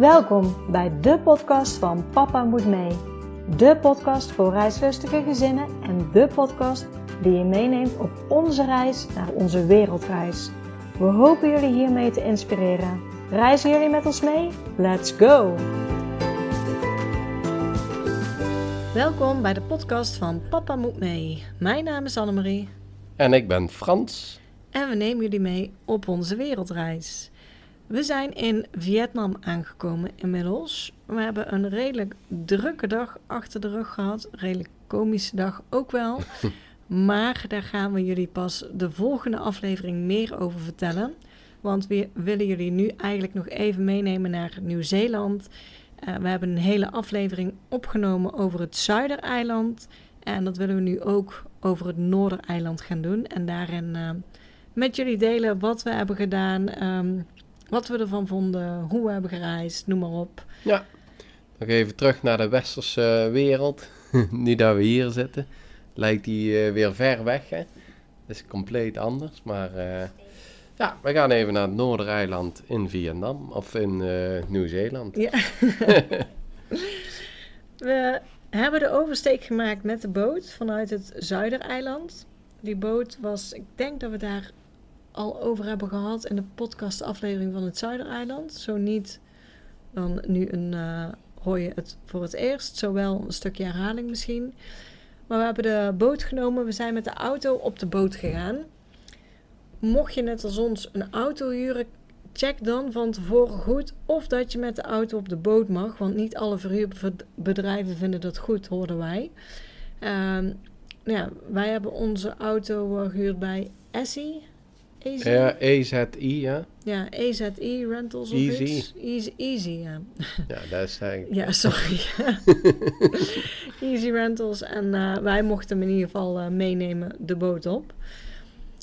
Welkom bij de podcast van Papa Moet Mee. De podcast voor reislustige gezinnen en de podcast die je meeneemt op onze reis naar onze wereldreis. We hopen jullie hiermee te inspireren. Reizen jullie met ons mee? Let's go! Welkom bij de podcast van Papa Moet Mee. Mijn naam is Annemarie. En ik ben Frans. En we nemen jullie mee op onze wereldreis. We zijn in Vietnam aangekomen inmiddels. We hebben een redelijk drukke dag achter de rug gehad. Redelijk komische dag ook wel. maar daar gaan we jullie pas de volgende aflevering meer over vertellen. Want we willen jullie nu eigenlijk nog even meenemen naar Nieuw-Zeeland. Uh, we hebben een hele aflevering opgenomen over het Zuidereiland. En dat willen we nu ook over het Noordereiland gaan doen. En daarin uh, met jullie delen wat we hebben gedaan. Um, wat we ervan vonden, hoe we hebben gereisd, noem maar op. Ja, nog even terug naar de westerse wereld. nu dat we hier zitten, lijkt die uh, weer ver weg. Hè? Dat is compleet anders. Maar uh, ja, we gaan even naar het Noordereiland in Vietnam of in uh, Nieuw-Zeeland. Ja. we hebben de oversteek gemaakt met de boot vanuit het Zuidereiland. Die boot was, ik denk dat we daar al over hebben gehad in de podcastaflevering van het Zuidereiland. Zo niet, dan nu een, uh, hoor je het voor het eerst. Zowel een stukje herhaling misschien. Maar we hebben de boot genomen. We zijn met de auto op de boot gegaan. Mocht je net als ons een auto huren, check dan van tevoren goed of dat je met de auto op de boot mag. Want niet alle verhuurbedrijven vinden dat goed, hoorden wij. Uh, ja, wij hebben onze auto uh, gehuurd bij Essie. Easy? Ja, EZI, ja. Ja, EZI Rentals of Easy. iets. Easy, easy, ja. Ja, dat is eigenlijk... ja, sorry. easy Rentals. En uh, wij mochten hem in ieder geval uh, meenemen de boot op.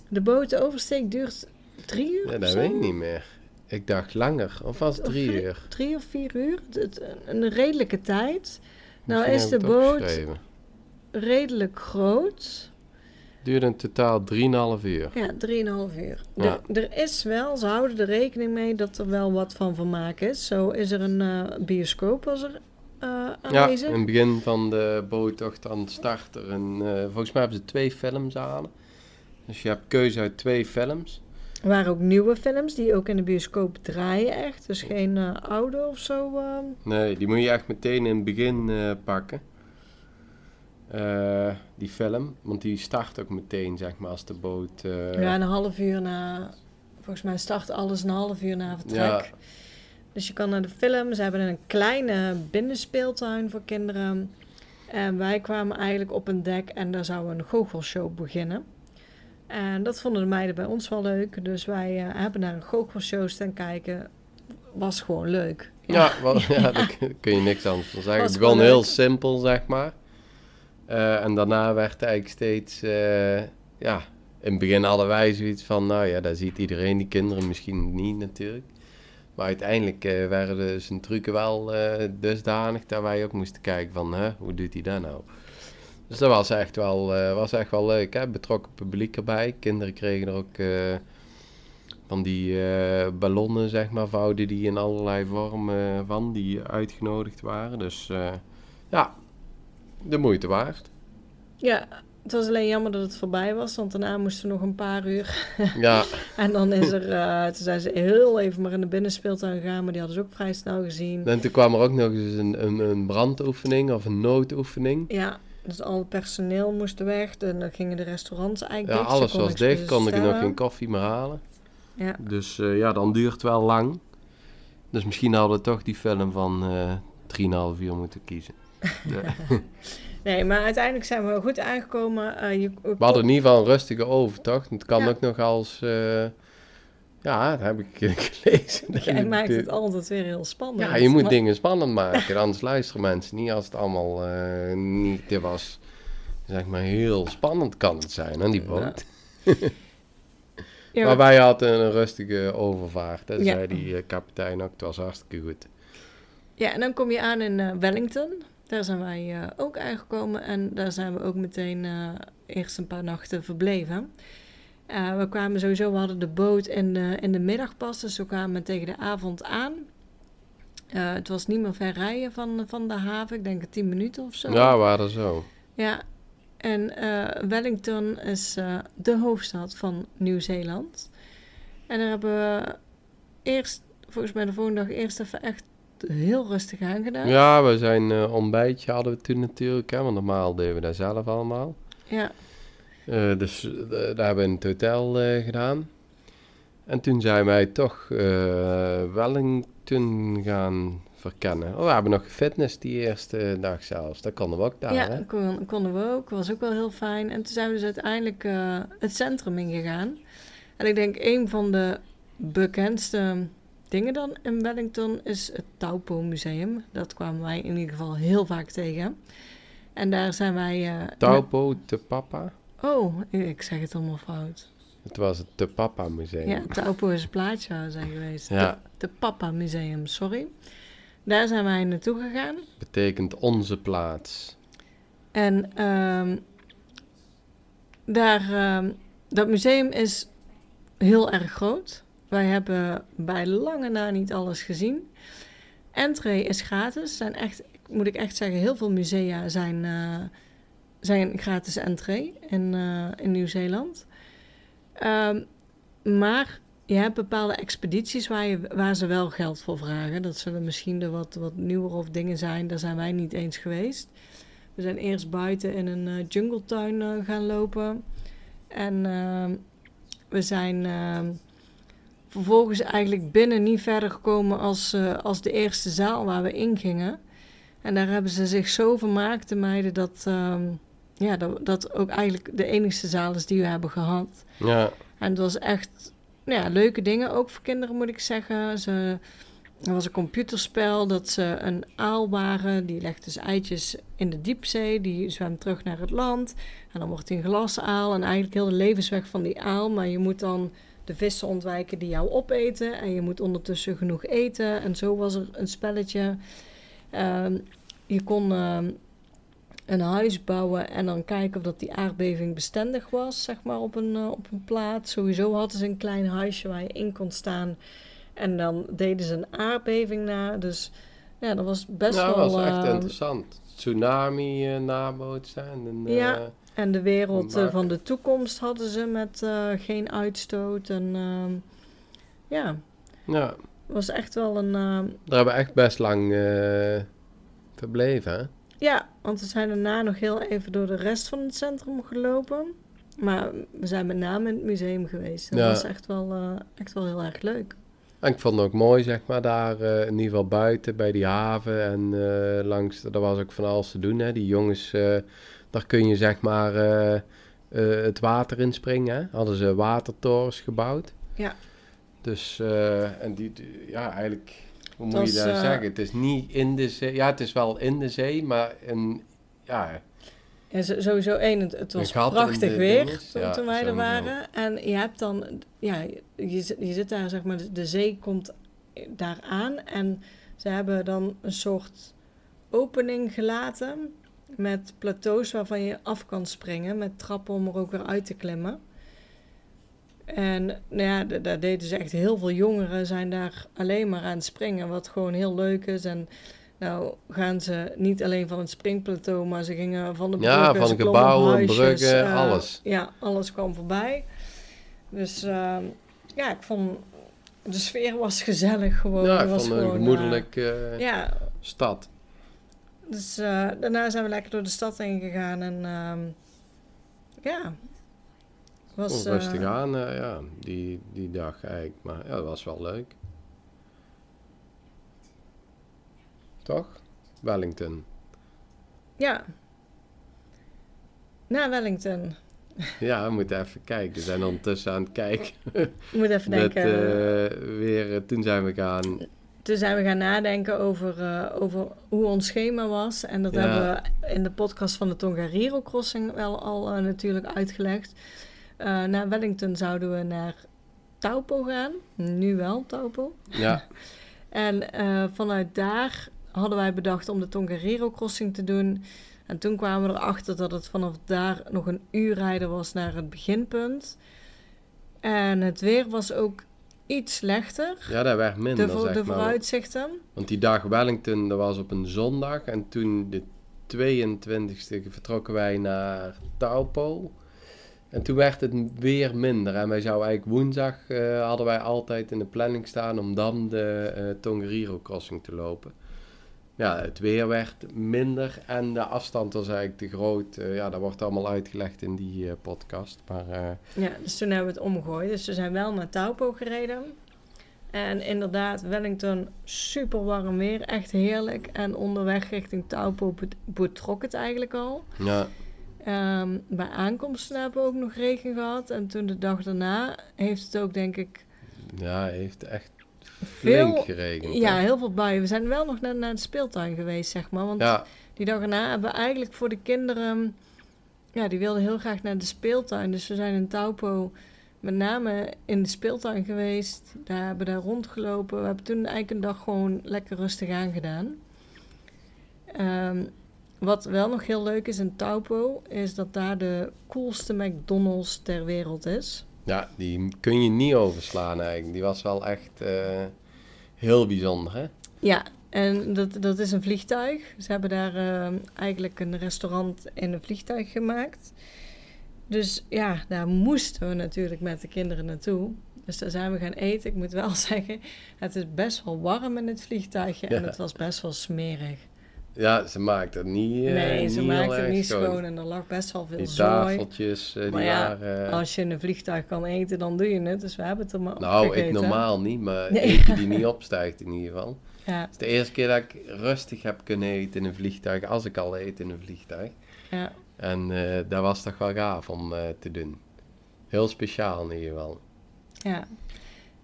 De bootoversteek duurt drie uur Ja, dat weet ik niet meer. Ik dacht langer. Of was het drie of, uur? Drie of vier uur. Het, een redelijke tijd. Nou is de boot redelijk groot duurde in totaal 3,5 uur. Ja, 3,5 uur. Ja. Er, is wel, ze houden er rekening mee dat er wel wat van vermaak is. Zo is er een uh, bioscoop als er uh, aanwezig. Ja, in het begin van de boottocht aan het starten. En uh, volgens mij hebben ze twee films aan. Dus je hebt keuze uit twee films. Er waren ook nieuwe films die ook in de bioscoop draaien echt. Dus geen oude of zo. Nee, die moet je echt meteen in het begin pakken. Uh, die film. Want die start ook meteen, zeg maar, als de boot... Uh... Ja, een half uur na... Volgens mij start alles een half uur na vertrek. Ja. Dus je kan naar de film. Ze hebben een kleine binnenspeeltuin voor kinderen. En wij kwamen eigenlijk op een dek en daar zou een goochelshow beginnen. En dat vonden de meiden bij ons wel leuk. Dus wij uh, hebben naar een goochelshow staan kijken. Was gewoon leuk. Ja, ja, wel, ja daar kun je niks anders van zeggen. Het begon heel simpel, zeg maar. Uh, en daarna werd eigenlijk steeds, uh, ja, in het begin hadden wij zoiets van, nou ja, daar ziet iedereen, die kinderen misschien niet natuurlijk. Maar uiteindelijk uh, werden de, zijn trucken wel dusdanig dat wij ook moesten kijken van, hè, hoe doet hij dat nou? Dus dat was echt wel, was echt wel leuk, hè? betrokken publiek erbij. Kinderen kregen er ook van die ballonnen, zeg maar, vouwden die in allerlei vormen van, die uitgenodigd waren. Dus ja, de moeite waard. Ja, het was alleen jammer dat het voorbij was, want daarna moesten we nog een paar uur. Ja. en dan is er, uh, toen zijn ze heel even maar in de binnenspeeltuin gegaan, maar die hadden ze ook vrij snel gezien. En toen kwam er ook nog eens een, een, een brandoefening of een noodoefening. Ja, dus al het personeel moest weg en dan gingen de restaurants eigenlijk Ja, alles was dicht, kon ik nog geen koffie meer halen. Ja. Dus uh, ja, dan duurt het wel lang. Dus misschien hadden we toch die film van uh, 3,5 uur moeten kiezen. nee, maar uiteindelijk zijn we goed aangekomen. Uh, je, we hadden in ieder geval een rustige overtocht. Het kan ook nog als... Uh, ja, dat heb ik gelezen. Jij maakt het altijd weer heel spannend. Ja, je moet dingen spannend maken. Anders luisteren mensen niet als het allemaal uh, niet was. Zeg maar heel spannend kan het zijn, aan die boot. Ja. maar wij hadden een rustige overvaart. Dat zei die kapitein ook. Het was hartstikke goed. Ja, en dan kom je aan in Wellington. Daar zijn wij uh, ook aangekomen en daar zijn we ook meteen uh, eerst een paar nachten verbleven. Uh, we kwamen sowieso, we hadden de boot in, in de middag pas, dus we kwamen tegen de avond aan. Eh, het was niet meer ver rijden van, van de haven. Ik denk 10 minuten of zo. Ja, waren zo. Ja, en eh, Wellington is eh, de hoofdstad van Nieuw-Zeeland. En daar hebben we eerst, volgens mij de volgende dag, eerst even echt heel rustig aan gedaan. Ja, we zijn uh, ontbijtje hadden we toen natuurlijk, hè, want normaal deden we dat zelf allemaal. Ja. dus daar hebben we in het hotel gedaan. En toen zijn wij toch Wellington gaan verkennen. Oh, we hebben nog fitness die eerste dag zelfs. Dat konden we ook daar, Ja, hè? Kon, konden we ook. Was ook wel heel fijn. En toen zijn we dus uiteindelijk het centrum ingegaan. En ik denk een van de bekendste dingen dan in Wellington is het Taupo Museum. Dat kwamen wij in ieder geval heel vaak tegen. En daar zijn wij... Uh, Taupo Te Papa? Oh, ik zeg het allemaal fout. Het was het Te Papa Museum. Ja, Taupo is een plaatje zijn geweest. Ja. Te Papa Museum, sorry. Daar zijn wij naartoe gegaan. Betekent onze plaats. En um, daar, um, dat museum is heel erg groot. Wij hebben bij lange na niet alles gezien. Entree is gratis. Zijn echt, moet ik echt zeggen, heel veel musea zijn, uh, zijn gratis entree in, uh, in Nieuw-Zeeland. Um, maar je hebt bepaalde expedities waar, je, waar ze wel geld voor vragen. Dat zullen misschien de wat, wat nieuwere of dingen zijn. Daar zijn wij niet eens geweest. We zijn eerst buiten in een uh, jungletuin uh, gaan lopen. En uh, we zijn ehm, vervolgens eigenlijk binnen niet verder gekomen als, eh, als de eerste zaal waar we ingingen. En daar hebben ze zich zo vermaakt, de meiden, dat, ehm, ja, dat, dat ook eigenlijk de enigste zaal is die we hebben gehad. Ja. En het was echt ja, leuke dingen, ook voor kinderen moet ik zeggen. Ze, er was een computerspel dat ze een aal waren. Die legt dus eitjes in de diepzee. Die zwemt terug naar het land. En dan wordt hij een glasaal. En eigenlijk heel de levensweg van die aal. Maar je moet dan de vissen ontwijken die jou opeten. En je moet ondertussen genoeg eten. En zo was er een spelletje. Uh, je kon uh, een huis bouwen en dan kijken of dat die aardbeving bestendig was, zeg maar, op een, uh, op een plaats. Sowieso hadden ze een klein huisje waar je in kon staan. En dan deden ze een aardbeving na. Dus ja, dat was best ja, wel... dat was echt uh, interessant. Tsunami uh, nabootsen. En, ja, en de wereld uh, van de toekomst hadden ze met uh, geen uitstoot. En uh, ja, ja, was echt wel een... uh, Daar hebben we echt best lang uh, verbleven, hè? Ja, want we zijn daarna nog heel even door de rest van het centrum gelopen. Maar we zijn met name in het museum geweest. Dat Ja. was echt wel, echt wel heel erg leuk. En ik vond het ook mooi, zeg maar, daar uh, in ieder geval buiten bij die haven. En uh, langs, daar was ook van alles te doen, hè. Die jongens, uh, daar kun je zeg maar het water in springen, hè. Hadden ze watertorens gebouwd. Ja. Dus, en die, die, ja, eigenlijk, hoe moet je dat uh, zeggen? Het is niet in de zee, ja, het is wel in de zee, maar een, ja... Ja, sowieso één, het, het was prachtig weer dinges, toen, ja, toen wij er waren. En je hebt dan, ja, je, zit- je zit daar, zeg maar, de- de zee komt daar aan. En ze hebben dan een soort opening gelaten met plateaus waarvan je af kan springen. Met trappen om er ook weer uit te klimmen. En nou ja, daar deden ze echt heel veel jongeren zijn daar alleen maar aan het springen. Wat gewoon heel leuk is. En nou gaan ze niet alleen van het springplateau, maar ze gingen van de Ja, bruggen, van klommen op gebouwen, huisjes, bruggen, alles. Ja, alles kwam voorbij. Dus ehm, ja, ik vond de sfeer was gezellig gewoon. ja, ik was vond een gewoon, gemoedelijke eh, ja, stad. Dus eh, daarna zijn we lekker door de stad heen gegaan en ehm, ja, was Oh, rustig eh, aan, eh, ja, die, die dag eigenlijk. Maar ja, dat was wel leuk. Toch? Wellington. Ja. Na Wellington. Ja, we moeten even kijken. We zijn ondertussen aan het kijken. Ik moet even Met, denken. weer, toen zijn we gaan... Toen zijn we gaan nadenken over, eh, over hoe ons schema was. En dat Ja. hebben we in de podcast van de Tongariro Crossing wel al eh, natuurlijk uitgelegd. Eh na Wellington zouden we naar Taupo gaan. Nu wel Taupo. Ja, En vanuit daar hadden wij bedacht om de Tongariro Crossing te doen. En toen kwamen we erachter dat het vanaf daar nog een uur rijden was naar het beginpunt. En het weer was ook iets slechter. Ja, dat werd minder, de, zeg de maar. vooruitzichten. Want die dag Wellington, dat was op een zondag. En toen de 22e vertrokken wij naar Taupo. En toen werd het weer minder. En wij zouden eigenlijk woensdag, eh, hadden wij altijd in de planning staan om dan de eh Tongariro crossing te lopen. Ja, het weer werd minder en de afstand was eigenlijk te groot. Eh, ja, dat wordt allemaal uitgelegd in die eh, podcast. Maar eh, Ja, dus toen hebben we het omgegooid. Dus we zijn wel naar Taupo gereden. En inderdaad, Wellington, super warm weer, echt heerlijk. En onderweg richting Taupo bet- betrok het eigenlijk al. ja, Ehm, bij aankomsten hebben we ook nog regen gehad. En toen de dag daarna heeft het ook, denk ik, ja, heeft echt Veel- geregend. hè? ja, heel veel buien. We zijn wel nog net naar de speeltuin geweest, zeg maar. Want ja, die dag daarna hebben we eigenlijk voor de kinderen... Ja, die wilden heel graag naar de speeltuin. Dus we zijn in Taupo met name in de speeltuin geweest. Daar hebben we daar rondgelopen. We hebben toen eigenlijk een dag gewoon lekker rustig aangedaan. Ehm wat wel nog heel leuk is in Taupo... is dat daar de coolste McDonald's ter wereld is. Ja, die kun je niet overslaan eigenlijk. Die was wel echt eh, heel bijzonder, hè? Ja, en dat, dat is een vliegtuig. Ze hebben daar eh, eigenlijk een restaurant in een vliegtuig gemaakt. Dus ja, daar moesten we natuurlijk met de kinderen naartoe. Dus daar zijn we gaan eten. Ik moet wel zeggen, het is best wel warm in het vliegtuigje. En het was best wel smerig. Ja, ze maakt het niet eh, nee, ze niet maakte het niet schoon. En er lag best wel veel Die zooi. tafeltjes, eh, die ja, waren... Als je in een vliegtuig kan eten, dan doe je het. Dus we hebben het er maar nou, ik normaal niet, maar Nee. eentje die niet opstijgt in ieder geval. Ja, Het is de eerste keer dat ik rustig heb kunnen eten in een vliegtuig, als ik al eet in een vliegtuig. ja. En eh, dat was toch wel gaaf om te doen. Heel speciaal in ieder geval. Ja.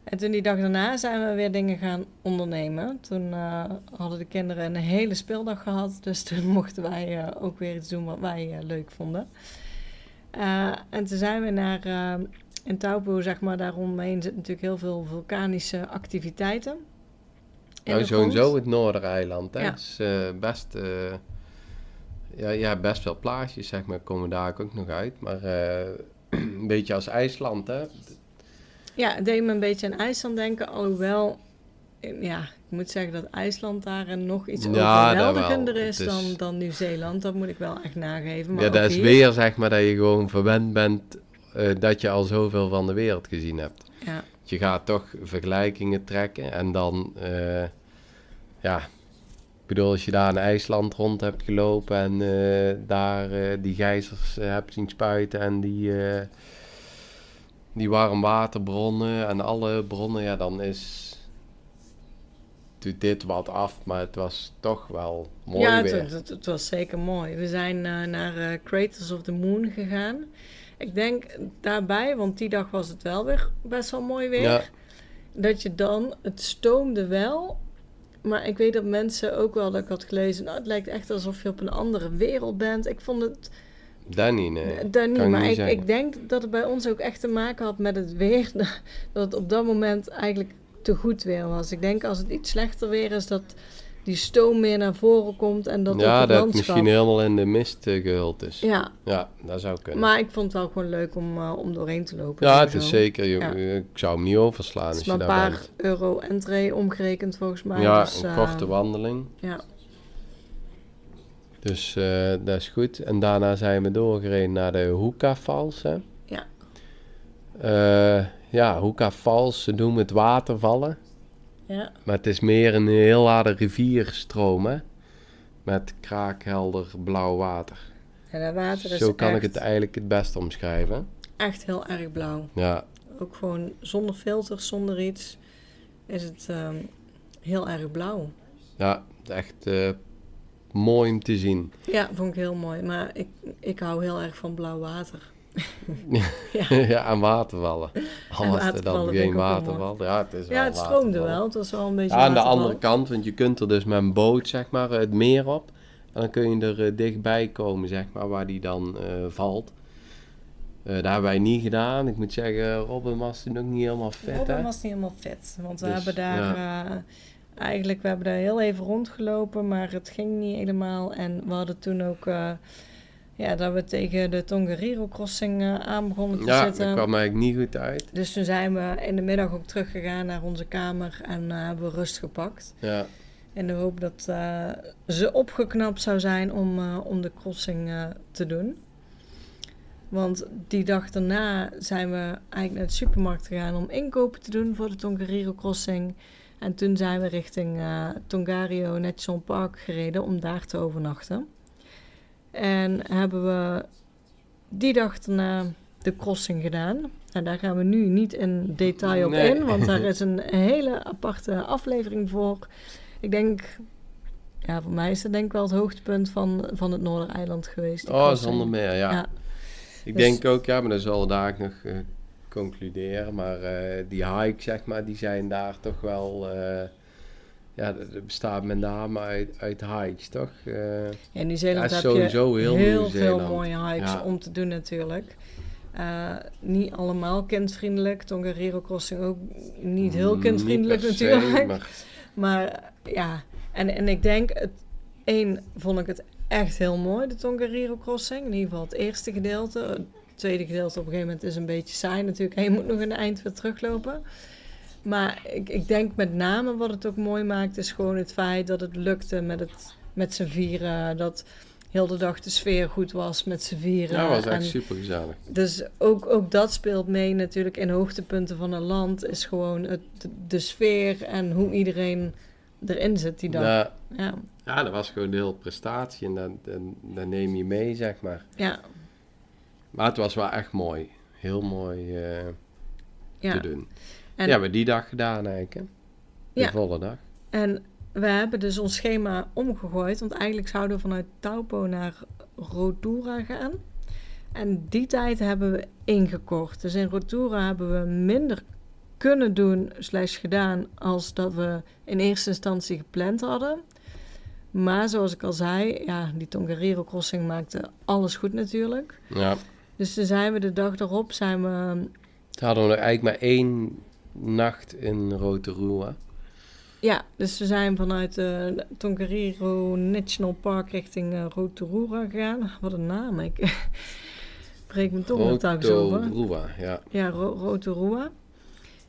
En toen die dag daarna zijn we weer dingen gaan ondernemen. Toen eh, hadden de kinderen een hele speeldag gehad. Dus toen mochten wij eh, ook weer iets doen wat wij eh, leuk vonden. En toen zijn we naar... in Taupo, zeg maar, daaromheen zitten natuurlijk heel veel vulkanische activiteiten. Nou, sowieso het Noordereiland, hè. Ja. Het is best... ja, ja, best veel plaatjes, zeg maar, komen daar ook nog uit. Maar een beetje als IJsland, hè. Ja, het deed me een beetje aan IJsland denken. Alhoewel, eh, ja, ik moet zeggen dat IJsland daar nog iets Ja, overweldigender is, dan, dan Nieuw-Zeeland. Dat moet ik wel echt nageven. Maar ja, dat is hier- weer, zeg maar, dat je gewoon verwend bent eh, dat je al zoveel van de wereld gezien hebt. Ja, Je gaat toch vergelijkingen trekken en dan, eh, ja, ik bedoel, als je daar in IJsland rond hebt gelopen en daar die gijzers hebt zien spuiten en die, die warmwaterbronnen en alle bronnen, ja, dan is doet dit wat af, maar het was toch wel mooi ja weer. het, het- het was zeker mooi. We zijn eh, naar eh, Craters of the Moon gegaan. Ik denk daarbij, want die dag was het wel weer best wel mooi weer. Ja. Dat je dan, het stoomde wel. Maar ik weet dat mensen ook wel, dat ik had gelezen, nou, het lijkt echt alsof je op een andere wereld bent. Ik vond het Nee. Daar niet, kan ik maar niet ik, ik denk dat het bij ons ook echt te maken had met het weer. Dat het op dat moment eigenlijk te goed weer was. Ik denk als het iets slechter weer is, dat die stoom meer naar voren komt en dat ja, het dat landschap... misschien helemaal in de mist eh, gehuld is. Ja. Ja, dat zou kunnen. maar ik vond het wel gewoon leuk om, eh, om doorheen te lopen. ja, het is zeker. Je, Ja. Ik zou hem niet overslaan als je daar een paar bent. euro entree omgerekend volgens mij. Ja, dus, een eh, korte wandeling. Ja, Dus eh, dat is goed. En daarna zijn we doorgereden naar de Hoeka Falls. Hè? Ja. Eh, ja, Hoeka Falls, ze noemen het watervallen. ja, Maar het is meer een heel harde rivierstroom, hè? Met kraakhelder blauw water. ja dat water is Zo kan echt, ik het eigenlijk het best omschrijven. echt heel erg blauw. Ja, Ook gewoon zonder filters, zonder iets, is het ehm, heel erg blauw. ja het is echt eh, mooi om te zien. Ja, vond ik heel mooi. Maar ik, ik hou heel erg van blauw water. ja, en watervallen. Al En was er dan geen waterval. Ja, het is wel Ja, het stroomde waterval. wel. Het was wel een beetje Ja, aan de andere kant, want je kunt er dus met een boot, zeg maar, het meer op. En dan kun je er eh, dichtbij komen, zeg maar, waar die dan eh, valt. Eh, dat hebben wij niet gedaan. Ik moet zeggen, Robin was toen ook niet helemaal fit, Robin hè? was niet helemaal fit. Want we Dus, hebben daar... eh, eigenlijk, we hebben daar heel even rondgelopen. Maar het ging niet helemaal. En we hadden toen ook... eh, Ja, dat we tegen de Tongariro crossing uh, aan begonnen te ja, zitten. Ja, dat kwam eigenlijk niet goed uit. Dus toen zijn we in de middag ook teruggegaan naar onze kamer en uh, hebben we rust gepakt. Ja. In de hoop dat uh, ze opgeknapt zou zijn om, om de crossing te doen. Want die dag daarna zijn we eigenlijk naar de supermarkt gegaan om inkopen te doen voor de Tongariro crossing. En toen zijn we richting Tongario National Park gereden om daar te overnachten. En hebben we die dag daarna de crossing gedaan. En daar gaan we nu niet in detail op nee. in, want daar is een hele aparte aflevering voor. Ik denk, ja, voor mij is dat denk ik wel het hoogtepunt van, van het Noordereiland geweest. Oh, zonder meer, ja. ja. Ik dus, denk ook, ja, maar dat zal daar nog uh, concluderen. Maar uh, die hike, zeg maar, die zijn daar toch wel... Uh, ja, dat bestaat met name uit, uit hikes, toch? Uh, in Nieuw-Zeeland heb sowieso je heel, heel veel mooie hikes ja. om te doen natuurlijk. Uh, niet allemaal kindvriendelijk. Tongariro Crossing ook niet heel kindvriendelijk niet natuurlijk. Maar... maar... ja, en, en ik denk, het, één vond ik het echt heel mooi, de Tongariro Crossing. In ieder geval het eerste gedeelte. Tweede gedeelte op een gegeven moment is een beetje saai natuurlijk. En je moet nog een eind weer teruglopen. Maar ik, ik denk met name wat het ook mooi maakt, is gewoon het feit dat het lukte met, het, met z'n vieren. Dat heel de dag de sfeer goed was met z'n vieren. Ja, was echt super gezellig. Dus ook, ook dat speelt mee natuurlijk in hoogtepunten van een land. Is gewoon het, de, sfeer en hoe iedereen erin zit die dag. Ja, ja. ja dat was gewoon de hele prestatie en dan, dan, dan, neem je mee, zeg maar. Ja. Maar het was wel echt mooi. Heel mooi uh, ja. te doen. En, ja, we die dag gedaan eigenlijk, hè? De ja. volle dag. En we hebben dus ons schema omgegooid, want eigenlijk zouden we vanuit Taupo naar Rotura gaan. En die tijd hebben we ingekort. Dus in Rotura hebben we minder kunnen doen, slash gedaan, als dat we in eerste instantie gepland hadden. Maar zoals ik al zei, ja, die Tongariro crossing maakte alles goed natuurlijk. Ja. Dus toen zijn we de dag erop, zijn we... Toen hadden we er eigenlijk maar één nacht in Rotorua. Ja, dus we zijn vanuit uh, Tongariro National Park richting uh, Rotorua gegaan. Wat een naam, ik breek me toch nog telkens over. Rotorua, ja. Ja, Ro Rotorua.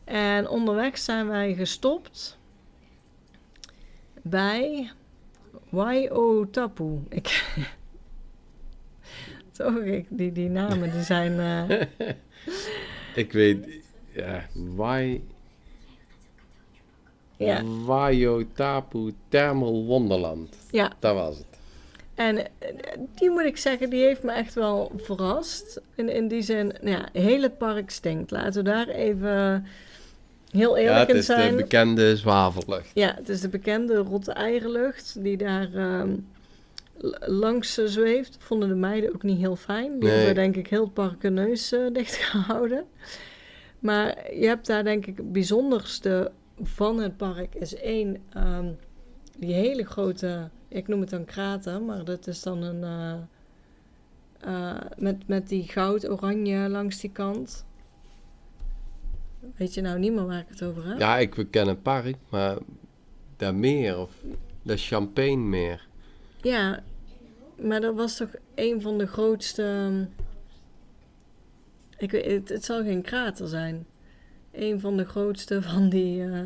En onderweg zijn wij gestopt bij Waiotapu. Ik... Ik, die, die namen die zijn... Uh... ik weet ja, Wai... Ja. Waiotapu Thermal Wonderland. Ja. Dat was het. En eh, die moet ik zeggen, die heeft me echt wel verrast. In, in die zin, nou ja, heel het park stinkt. Laten we daar even heel eerlijk in zijn. het is de bekende zwavellucht. Ja, het is de bekende rotte eierlucht die daar uh, langs zweeft. Vonden de meiden ook niet heel fijn. Die nee. hebben denk ik heel het park hun neus uh, dicht gehouden. Maar je hebt daar denk ik het bijzonderste van het park is één, um, die hele grote, ik noem het dan krater, maar dat is dan een, uh, uh, met, met die goud-oranje langs die kant. Weet je nou niet meer waar ik het over heb? Ja, ik ken het park, maar dat meer of dat Champagne meer. Ja, maar dat was toch een van de grootste... Um, ik weet, het, het zal geen krater zijn. Een van de grootste van die... Uh...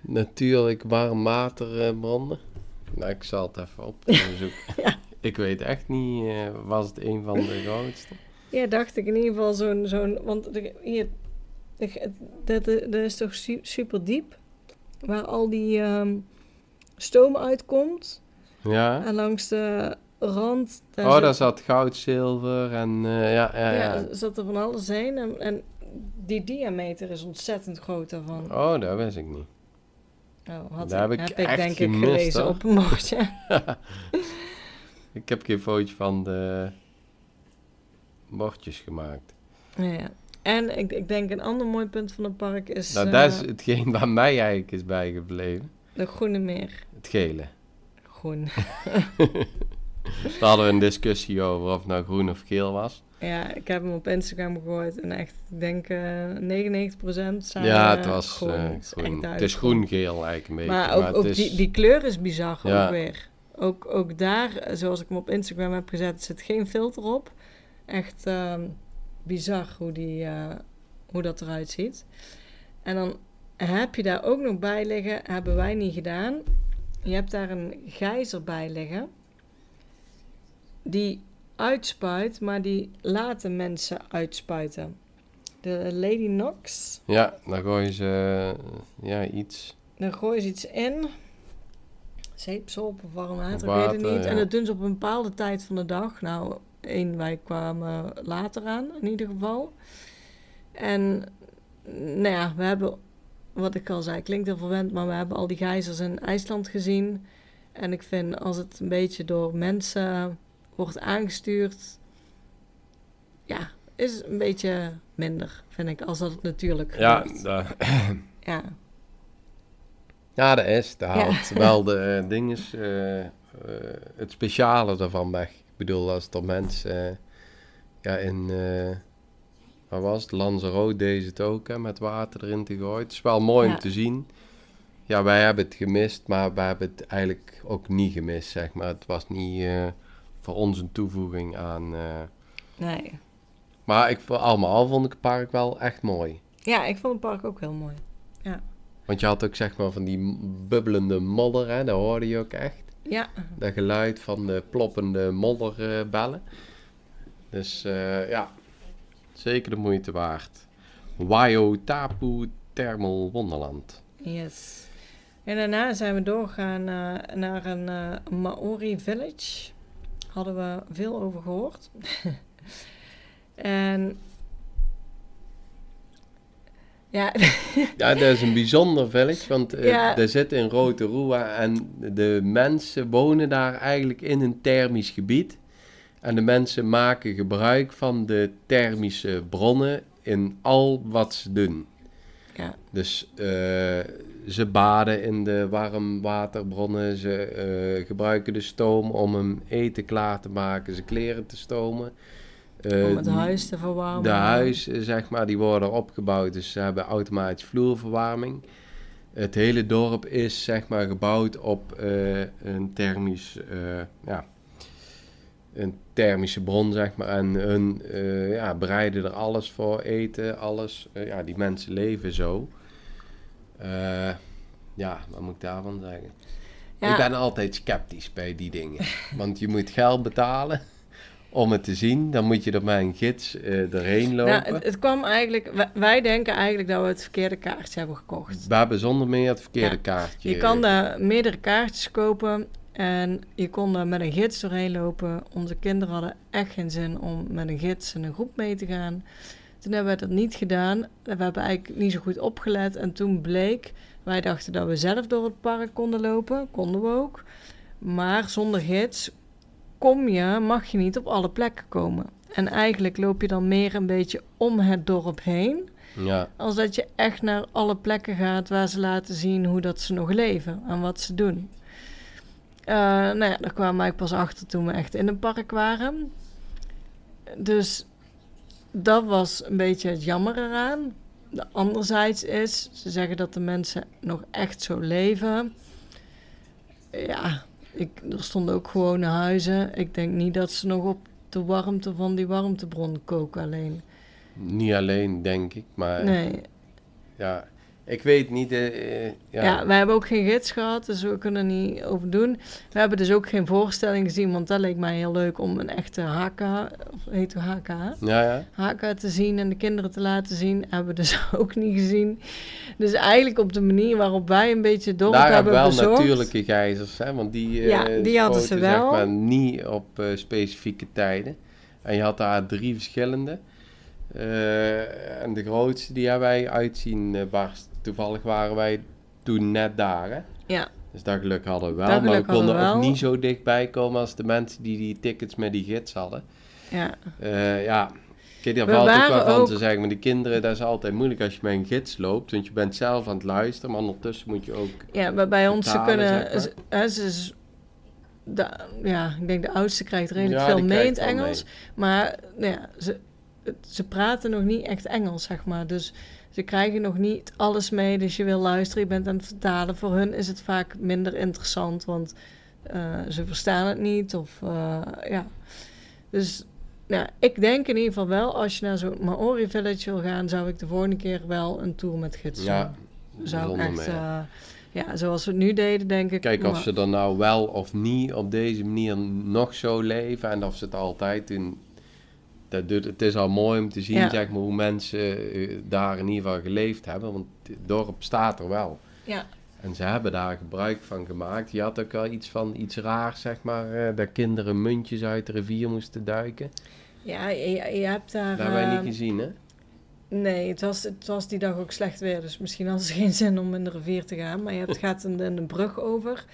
Natuurlijk warmwaterbronnen. Nou, ik zal het even opzoeken. ja. Ik weet echt niet, uh, was het een van de grootste? Ja, dacht ik in ieder geval zo'n... zo'n want de, hier, dat, dat is toch super diep? Waar al die um, stoom uitkomt. Ja. En langs de rand... Daar oh, zat, daar zat goud, zilver en uh, ja, ja, ja. Ja, zat er van alles heen. En, en die diameter is ontzettend groot daarvan. Oh, dat wist ik niet. Oh, had Daar heb ik, heb ik denk gemist, ik gelezen hoor. op een bordje. ik heb geen fotootje van de bordjes gemaakt. Ja, En ik, ik denk een ander mooi punt van het park is... Nou, uh, dat is hetgeen waar mij eigenlijk is bijgebleven. De Groene Meer. Het gele. Groen. Daar hadden we een discussie over of het nou groen of geel was. Ja, ik heb hem op Instagram gegooid en echt, ik denk uh, 99% zijn Ja, het was groen. Uh, groen. Het is groen-geel eigenlijk een beetje. Maar ook, maar ook die, die kleur is bizar ja. ook weer. Ook, ook daar, zoals ik hem op Instagram heb gezet, zit geen filter op. Echt ehm, bizar hoe, die, eh, hoe dat eruit ziet. En dan heb je daar ook nog bij liggen, hebben wij niet gedaan. Je hebt daar een gijzer bij liggen. Die uitspuit, maar die laten mensen uitspuiten. De Lady Nox. Ja, dan gooien ze ja, iets. Dan gooien ze iets in. Zeepsop of warm water, water ik weet het niet. En dat doen ze op een bepaalde tijd van de dag. Nou, één, wij kwamen later aan in ieder geval. En nou ja, we hebben, wat ik al zei, klinkt heel verwend, maar we hebben al die gijzers in IJsland gezien. En ik vind als het een beetje door mensen wordt aangestuurd, ja, is een beetje minder, vind ik, als dat het natuurlijk gebeurt. Ja, ja. Ja, dat is. Dat haalt wel de uh, dinges, uh, het speciale ervan weg. Ik bedoel, als er mensen ja, in, waar was het, Lanzarote deze het ook, hè, met water erin te gooien. Het is wel mooi om te zien. Ja, wij hebben het gemist, maar wij hebben het eigenlijk ook niet gemist, zeg maar. Het was niet voor ons een toevoeging aan... nee. Maar ik, allemaal vond ik het park wel echt mooi. Ja, ik vond het park ook heel mooi. Ja. Want je had ook zeg maar van die bubbelende modder, hè? dat hoorde je ook echt. Ja. Dat geluid van de ploppende modderbellen. dus uh, ja, zeker de moeite waard. Tapu Thermal Wonderland. Yes. En daarna zijn we doorgegaan uh, naar een uh, Maori village. Hadden we veel over gehoord. en ja. ja, dat is een bijzonder village, want uh, ja. er zit in Rotorua en de mensen wonen daar eigenlijk in een thermisch gebied. En de mensen maken gebruik van de thermische bronnen in al wat ze doen. Ja. Dus uh, ze baden in de warmwaterbronnen, ze uh, gebruiken de stoom om hun eten klaar te maken, ze kleren te stomen. Uh, om het huis te verwarmen. De huizen, zeg maar, die worden opgebouwd. Dus ze hebben automatisch vloerverwarming. Het hele dorp is, zeg maar, gebouwd op een thermisch, ja, een thermische bron, zeg maar. En hun ja, bereiden er alles voor, eten, alles. ja, die mensen leven zo. ja, wat moet ik daarvan zeggen? Ja. Ik ben altijd sceptisch bij die dingen. Want je moet geld betalen om het te zien. Dan moet je er met een gids erheen lopen. Nou, het, het, kwam eigenlijk... Wij denken eigenlijk dat we het verkeerde kaartje hebben gekocht. We hebben zonder meer het verkeerde kaartje. Je kan daar meerdere kaartjes kopen. En je kon daar met een gids doorheen lopen. Onze kinderen hadden echt geen zin om met een gids in een groep mee te gaan. Toen hebben we dat niet gedaan. We hebben eigenlijk niet zo goed opgelet. En toen bleek... Wij dachten dat we zelf door het park konden lopen. Konden we ook. Maar zonder gids kom je, mag je niet op alle plekken komen. En eigenlijk loop je dan meer een beetje om het dorp heen. Ja. Als dat je echt naar alle plekken gaat waar ze laten zien hoe dat ze nog leven en wat ze doen. Uh, nou ja, daar kwamen wij pas achter toen we echt in een park waren. Dus dat was een beetje het jammer eraan. De anderzijds is, ze zeggen dat de mensen nog echt zo leven. Ja, ik, er stonden ook gewone huizen. Ik denk niet dat ze nog op de warmte van die warmtebron koken alleen. Niet alleen, denk ik, maar... Nee. Ja, ik weet niet. Uh, ja. ja, wij hebben ook geen gids gehad, dus we kunnen er niet over doen. We hebben dus ook geen voorstelling gezien, want dat leek mij heel leuk om een echte HK, of heet het HK? Ja, ja. HK te zien en de kinderen te laten zien. Hebben we dus ook niet gezien. Dus eigenlijk op de manier waarop wij een beetje door Daar hebben wel natuurlijke gijzers, hè, want die, uh, ja, die hadden ze wel. Zeg maar niet op uh, specifieke tijden. En je had daar drie verschillende. En de grootste die hebben wij uitzien barst toevallig waren wij toen net daar, hè? Ja. Dus dat geluk hadden we wel. maar we konden ook niet zo dichtbij komen als de mensen die die tickets met die gids hadden. Ja. Uh, ja. Kijk, daar valt ook wel van ook... te zeggen. Maar die kinderen, dat is altijd moeilijk als je met een gids loopt. Want je bent zelf aan het luisteren, maar ondertussen moet je ook. Ja, maar bij ons ze kunnen. Ze, ze, de, ja, ik denk de oudste krijgt redelijk veel mee in het Engels. Maar nou ja, ze, ze praten nog niet echt Engels, zeg maar. Dus ze krijgen nog niet alles mee, dus je wil luisteren, je bent aan het vertalen. Voor hun is het vaak minder interessant, want eh, ze verstaan het niet. Of eh, ja. Dus nou, ik denk in ieder geval wel, als je naar zo'n Maori Village wil gaan, zou ik de volgende keer wel een tour met gids. Ja, zou echt, eh, ja, zoals we het nu deden, denk ik. Kijk, of maar- ze er nou wel of niet op deze manier nog zo leven en of ze het altijd doen. Dat doet, het is al mooi om te zien Ja. zeg maar, hoe mensen eh, daar in ieder geval geleefd hebben. Want het dorp staat er wel. Ja, En ze hebben daar gebruik van gemaakt. Je had ook wel iets van iets raars, zeg maar. eh, dat kinderen muntjes uit de rivier moesten duiken. ja je, je hebt daar... Dat hebben wij niet gezien, hè? Nee, het was, het was die dag ook slecht weer. Dus misschien hadden ze geen zin om in de rivier te gaan. Maar je hebt, gaat een, een brug over.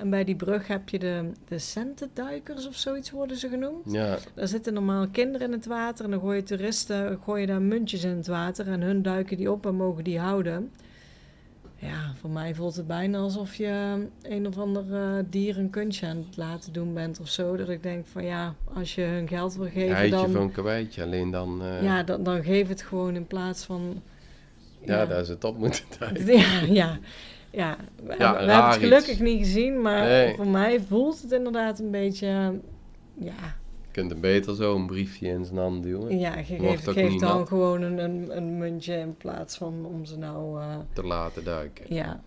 En bij die brug heb je de, de centenduikers of zoiets worden ze genoemd. Ja, Daar zitten normaal kinderen in het water. En dan gooien toeristen gooien daar muntjes in het water. En hun duiken die op en mogen die houden. Ja, voor mij voelt het bijna alsof je een of ander eh, dier een kunstje aan het laten doen bent of zo. Dat ik denk van ja, als je hun geld wil geven, heitje dan... van een kwijtje. Alleen dan... eh, Ja, dan, dan geef het gewoon in plaats van... ja, daar is het op moeten duiken. Ja, ja. Ja. We, Ja, we hebben het gelukkig iets. niet gezien, maar Nee. voor mij voelt het inderdaad een beetje... Ja, Je kunt hem beter zo een briefje in zijn hand duwen. ja je geeft, dan nat. gewoon een, een, een muntje in plaats van om ze nou... eh, Te laten duiken. ja,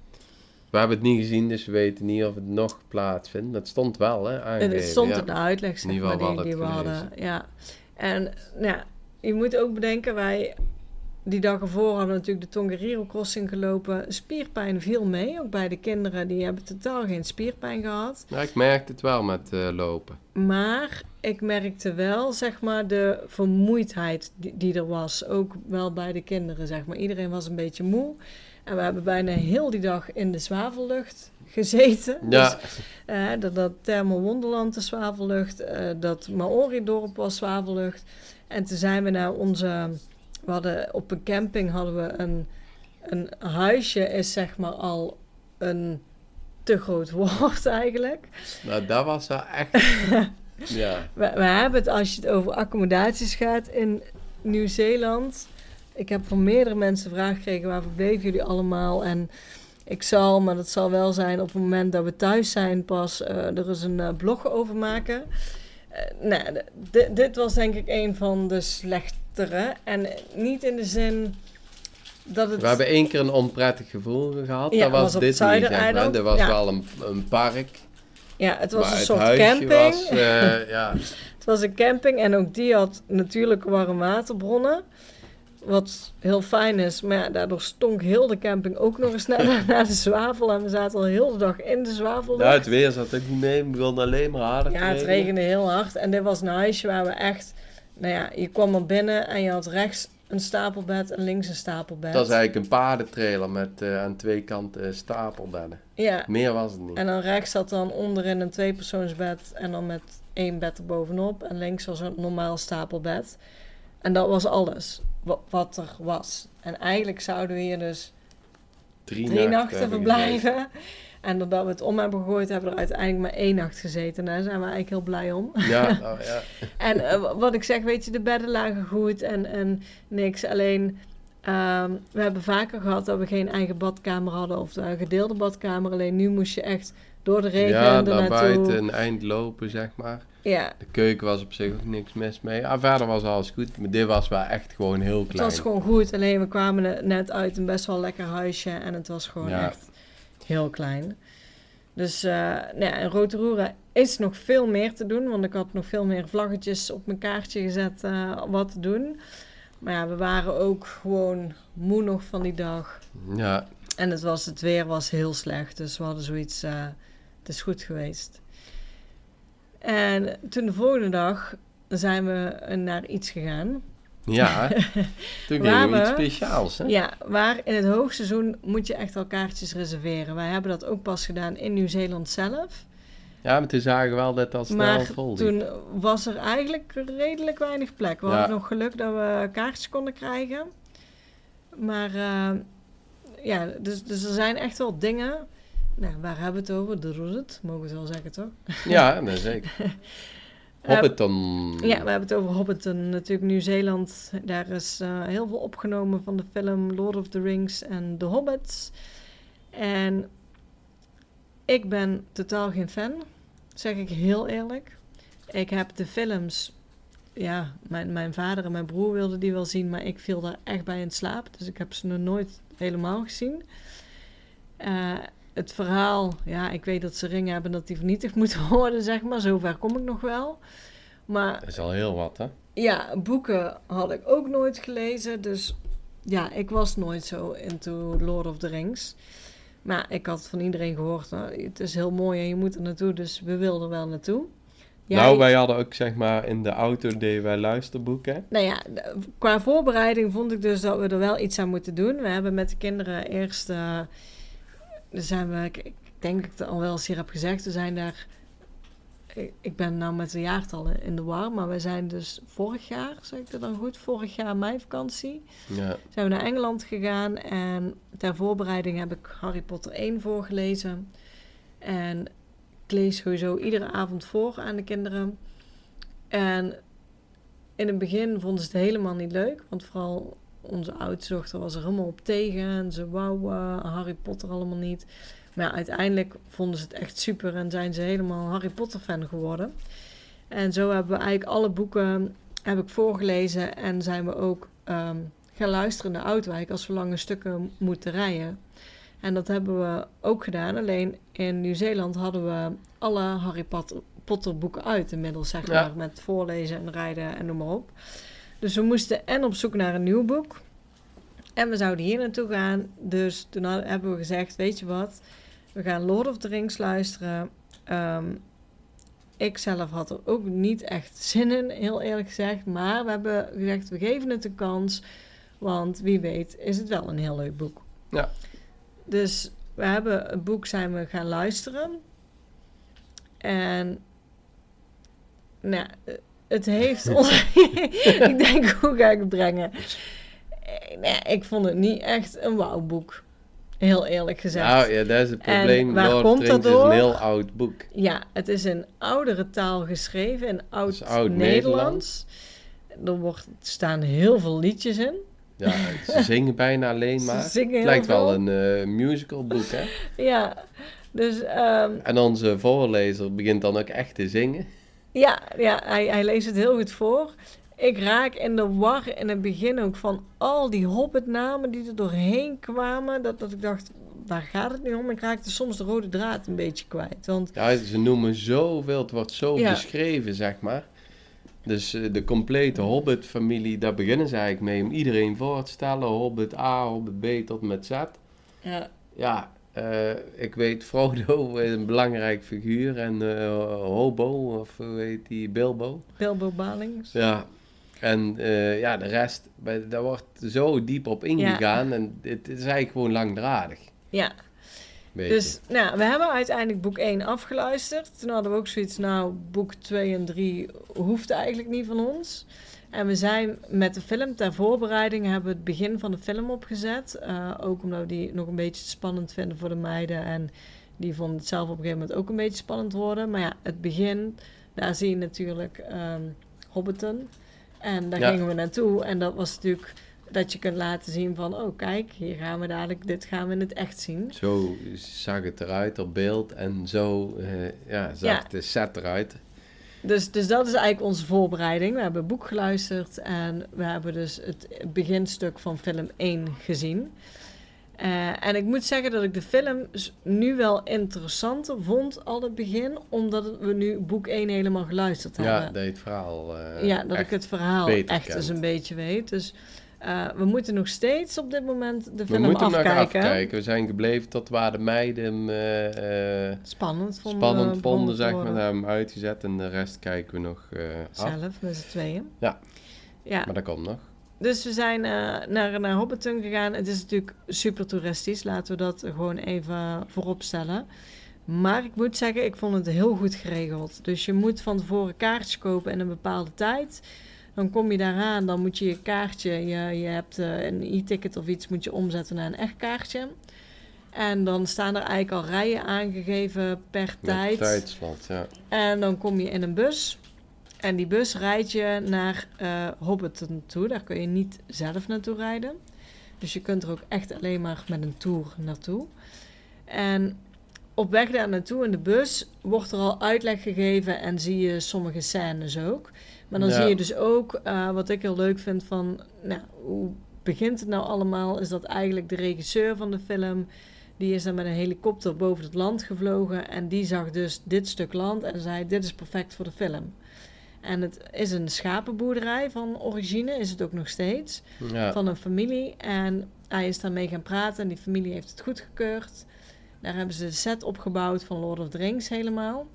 We hebben het niet gezien, dus we weten niet of het nog plaatsvindt. Dat stond wel, hè? en Aangegeven, het stond ja. in de uitleg, zeg In ieder maar, die, we die we hadden Ja. En nou, ja, je moet ook bedenken, wij... Die dag ervoor hadden we natuurlijk de Tongariro Crossing gelopen. Spierpijn viel mee, ook bij de kinderen. Die hebben totaal geen spierpijn gehad. Ja, ik merkte het wel met eh, lopen. Maar ik merkte wel, zeg maar, de vermoeidheid die, die er was. Ook wel bij de kinderen, zeg maar. Iedereen was een beetje moe. En we hebben bijna heel die dag in de zwavellucht gezeten. Ja, Dus, eh, dat, dat Thermo Wonderland de zwavellucht. eh, dat Maori-dorp was zwavellucht. En toen zijn we naar onze... We hadden op een camping hadden we een... Een huisje is zeg maar al een te groot woord eigenlijk. nou, dat was wel echt... ja, We, we hebben het, als je het over accommodaties gaat in Nieuw-Zeeland. Ik heb van meerdere mensen vragen gekregen: waar verbleven jullie allemaal? En ik zal, maar dat zal wel zijn op het moment dat we thuis zijn, pas eh, er eens een eh, blog over maken. Eh, nou, dit- was denk ik een van de En niet in de zin dat het. we hebben één keer een onprettig gevoel gehad. Ja, dat was, was op dit niet, zeg maar. Er was Ja. wel een, een park. ja, het was een het soort camping. was... eh, ja, Het was een camping en ook die had natuurlijk warm waterbronnen. Wat heel fijn is, maar ja, daardoor stonk heel de camping ook nog eens naar, naar de zwavel. En we zaten al heel de dag in de zwavel. nou, het weer zat ook niet mee. Het begon alleen maar harder ja, het regenen. regende heel hard. En dit was een huisje waar we echt... Nou ja, je kwam er binnen en je had rechts een stapelbed en links een stapelbed. Dat was eigenlijk een paardentrailer met eh, aan twee kanten stapelbedden. Ja, Meer was het niet. en dan rechts zat dan onderin een tweepersoonsbed en dan met één bed erbovenop. En links was een normaal stapelbed. En dat was alles wa- wat er was. En eigenlijk zouden we hier dus Drie, drie nachten verblijven. En doordat we het om hebben gegooid, hebben we er uiteindelijk maar één nacht gezeten. En daar zijn we eigenlijk heel blij om. Ja, oh, ja. En eh, wa- wat ik zeg, weet je, de bedden lagen goed en, en niks. Alleen, ehm, we hebben vaker gehad dat we geen eigen badkamer hadden of een gedeelde badkamer. Alleen nu moest je echt door de regen ja naar naartoe. buiten een eind lopen, zeg maar. Ja, De keuken was op zich ook niks mis mee. Ah, verder was alles goed. Maar dit was wel echt gewoon heel het klein. was gewoon goed. Alleen we kwamen ne- net uit een best wel lekker huisje en het was gewoon Ja. echt heel klein. Dus eh nou ja, in Rotorua is nog veel meer te doen, want ik had nog veel meer vlaggetjes op mijn kaartje gezet eh, wat te doen. Maar ja, we waren ook gewoon moe nog van die dag. Ja, En het, was, het weer was heel slecht, dus we hadden zoiets, eh, het is goed geweest. En toen de volgende dag zijn we naar iets gegaan. Ja. Gingen we iets speciaals, hè? Ja, waar in het hoogseizoen moet je echt al kaartjes reserveren. Wij hebben dat ook pas gedaan in Nieuw-Zeeland zelf. Ja, maar toen zagen we wel dat dat snel Maar vol liep. toen was er eigenlijk redelijk weinig plek. We Ja. hadden nog geluk dat we kaartjes konden krijgen. Maar eh, ja, dus, dus er zijn echt wel dingen. Nou, waar hebben we het over? De route, mogen we het wel zeggen, toch? Ja, nee, zeker. Hobbiton. Ja, we hebben het over Hobbiton. Natuurlijk Nieuw-Zeeland. Daar is eh, heel veel opgenomen van de film Lord of the Rings en The Hobbits. En ik ben totaal geen fan zeg ik heel eerlijk. Ik heb de films, ja, mijn, mijn vader en mijn broer wilden die wel zien, maar ik viel daar echt bij in slaap. Dus ik heb ze nog nooit helemaal gezien. Uh, het verhaal, ja, ik weet dat ze ringen hebben dat die vernietigd moeten worden, zeg maar. Zover kom ik nog wel. Maar, dat is al heel wat, hè? Ja, boeken had ik ook nooit gelezen. Dus ja, ik was nooit zo into Lord of the Rings. Maar ik had van iedereen gehoord, nou, het is heel mooi en je moet er naartoe, dus we wilden wel naartoe. nou, wij hadden ook zeg maar in de auto deden wij luisterboeken. Nou ja, qua voorbereiding vond ik dus dat we er wel iets aan moeten doen. We hebben met de kinderen eerst, uh, zijn we, ik denk dat ik het al wel eens hier heb gezegd, we zijn daar ik ben nou met de jaartallen in de war, maar we zijn dus vorig jaar, zeg ik dat dan goed, vorig jaar meivakantie, ja. zijn we naar Engeland gegaan en ter voorbereiding heb ik Harry Potter 1 voorgelezen. En ik lees sowieso iedere avond voor aan de kinderen. En in het begin vonden ze het helemaal niet leuk, want vooral onze oudste dochter was er helemaal op tegen en ze wou uh, Harry Potter allemaal niet. Maar uiteindelijk vonden ze het echt super en zijn ze helemaal Harry Potter fan geworden. En zo hebben we eigenlijk alle boeken heb ik voorgelezen en zijn we ook um, gaan luisteren naar Oudwijk als we lange stukken moeten rijden. En dat hebben we ook gedaan. Alleen in Nieuw-Zeeland hadden we alle Harry Potter boeken uit inmiddels, zeg maar. Met voorlezen en rijden en noem maar op. Dus we moesten en op zoek naar een nieuw boek. En we zouden hier naartoe gaan. Dus toen hebben we gezegd, weet je wat... We gaan Lord of the Rings luisteren. Um, ik zelf had er ook niet echt zin in, heel eerlijk gezegd. Maar we hebben gezegd, we geven het een kans. Want wie weet is het wel een heel leuk boek. Ja. Dus we hebben het boek zijn we gaan luisteren. En nou, het heeft ik denk, hoe ga ik het brengen? Nee, ik vond het niet echt een wauwboek. Heel eerlijk gezegd. Nou ja, dat is het probleem. waar Lord komt dat door? is een heel oud boek. Ja, het is in oudere taal geschreven, in oud-Nederlands. Er wordt, staan heel veel liedjes in. Ja, ze zingen bijna alleen maar. het lijkt wel een uh, musical boek, hè? Ja, dus... Um, en onze voorlezer begint dan ook echt te zingen. Ja, ja hij, hij leest het heel goed voor. Ik raak in de war in het begin ook van al die hobbitnamen die er doorheen kwamen. Dat, dat ik dacht, waar gaat het nu om? Ik raakte soms de rode draad een beetje kwijt. Want... Ja, ze noemen zoveel, het wordt zo beschreven, zeg maar. Dus uh, de complete Hobbit-familie, daar beginnen ze eigenlijk mee om iedereen voor te stellen. Hobbit A, Hobbit B tot met Z. Ja. Ja, uh, ik weet Frodo is een belangrijk figuur en uh, Hobo, of hoe heet die, Bilbo. Bilbo Balings. Ja, en uh, ja, de rest, daar wordt zo diep op ingegaan en het, is eigenlijk gewoon langdradig. Ja. Beetje. Dus nou, we hebben uiteindelijk boek 1 afgeluisterd. Toen hadden we ook zoiets, nou, boek 2 en 3 hoeft eigenlijk niet van ons. En we zijn met de film ter voorbereiding hebben we het begin van de film opgezet. Uh, ook omdat we die nog een beetje spannend vinden voor de meiden. En die vonden het zelf op een gegeven moment ook een beetje spannend worden. Maar ja, het begin, daar zie je natuurlijk um, Hobbiton. En daar gingen we naartoe. En dat was natuurlijk dat je kunt laten zien van... oh, kijk, hier gaan we dadelijk... dit gaan we in het echt zien. Zo zag het eruit op beeld. En zo uh, ja, zag de set eruit. Dus, dus dat is eigenlijk onze voorbereiding. We hebben het boek geluisterd... en we hebben dus het beginstuk van film 1 gezien... Uh, en ik moet zeggen dat ik de film nu wel interessanter vond al het begin, omdat we nu boek 1 helemaal geluisterd hebben. Ja, dat het verhaal. Uh, ja, dat ik het verhaal echt eens een beetje weet. Dus uh, we moeten nog steeds op dit moment de film afkijken. We moeten afkijken. nog afkijken. We zijn gebleven tot waar de meiden hem spannend vonden. Spannend vonden, zeg maar. hem uitgezet en de rest kijken we nog Zelf, met z'n tweeën. Ja. ja, maar dat komt nog. Dus we zijn uh, naar, naar Hobbiton gegaan. Het is natuurlijk super toeristisch. Laten we dat gewoon even voorop stellen. Maar ik moet zeggen, ik vond het heel goed geregeld. Dus je moet van tevoren kaartjes kopen in een bepaalde tijd. Dan kom je daaraan, dan moet je je kaartje, je, je hebt uh, een e-ticket of iets, moet je omzetten naar een echt kaartje. En dan staan er eigenlijk al rijen aangegeven per Met tijd. Tijdslot, ja. En dan kom je in een bus. En die bus rijdt je naar uh, Hobbiton toe. Daar kun je niet zelf naartoe rijden. Dus je kunt er ook echt alleen maar met een tour naartoe. En op weg daar naartoe in de bus wordt er al uitleg gegeven en zie je sommige scènes ook. Maar dan Ja. zie je dus ook, eh, wat ik heel leuk vind van, nou, hoe begint het nou allemaal? Is dat eigenlijk de regisseur van de film, die is dan met een helikopter boven het land gevlogen en die zag dus dit stuk land en zei, dit is perfect voor de film. En het is een schapenboerderij van origine, is het ook nog steeds Ja. van een familie. En hij is daarmee gaan praten en die familie heeft het goedgekeurd. Daar hebben ze de set opgebouwd van Lord of the Rings helemaal.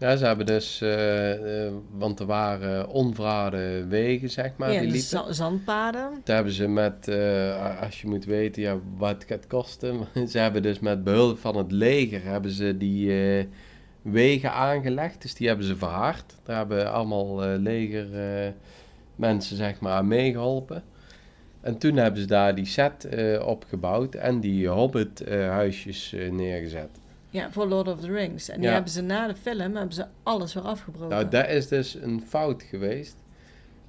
Ja, ze hebben dus, eh, eh, want er waren onverharde wegen, zeg maar, ja, die liepen. zandpaden. Daar hebben ze met, eh, als je moet weten ja, wat het gaat kosten, ze hebben dus met behulp van het leger hebben ze die wegen aangelegd. Dus die hebben ze verhard. Daar hebben allemaal eh, leger eh, mensen zeg maar aan meegeholpen. En toen hebben ze daar die set opgebouwd en die Hobbit huisjes eh, neergezet. Ja, voor Lord of the Rings. En die Ja. hebben ze na de film hebben ze alles weer afgebroken. Nou, dat is dus een fout geweest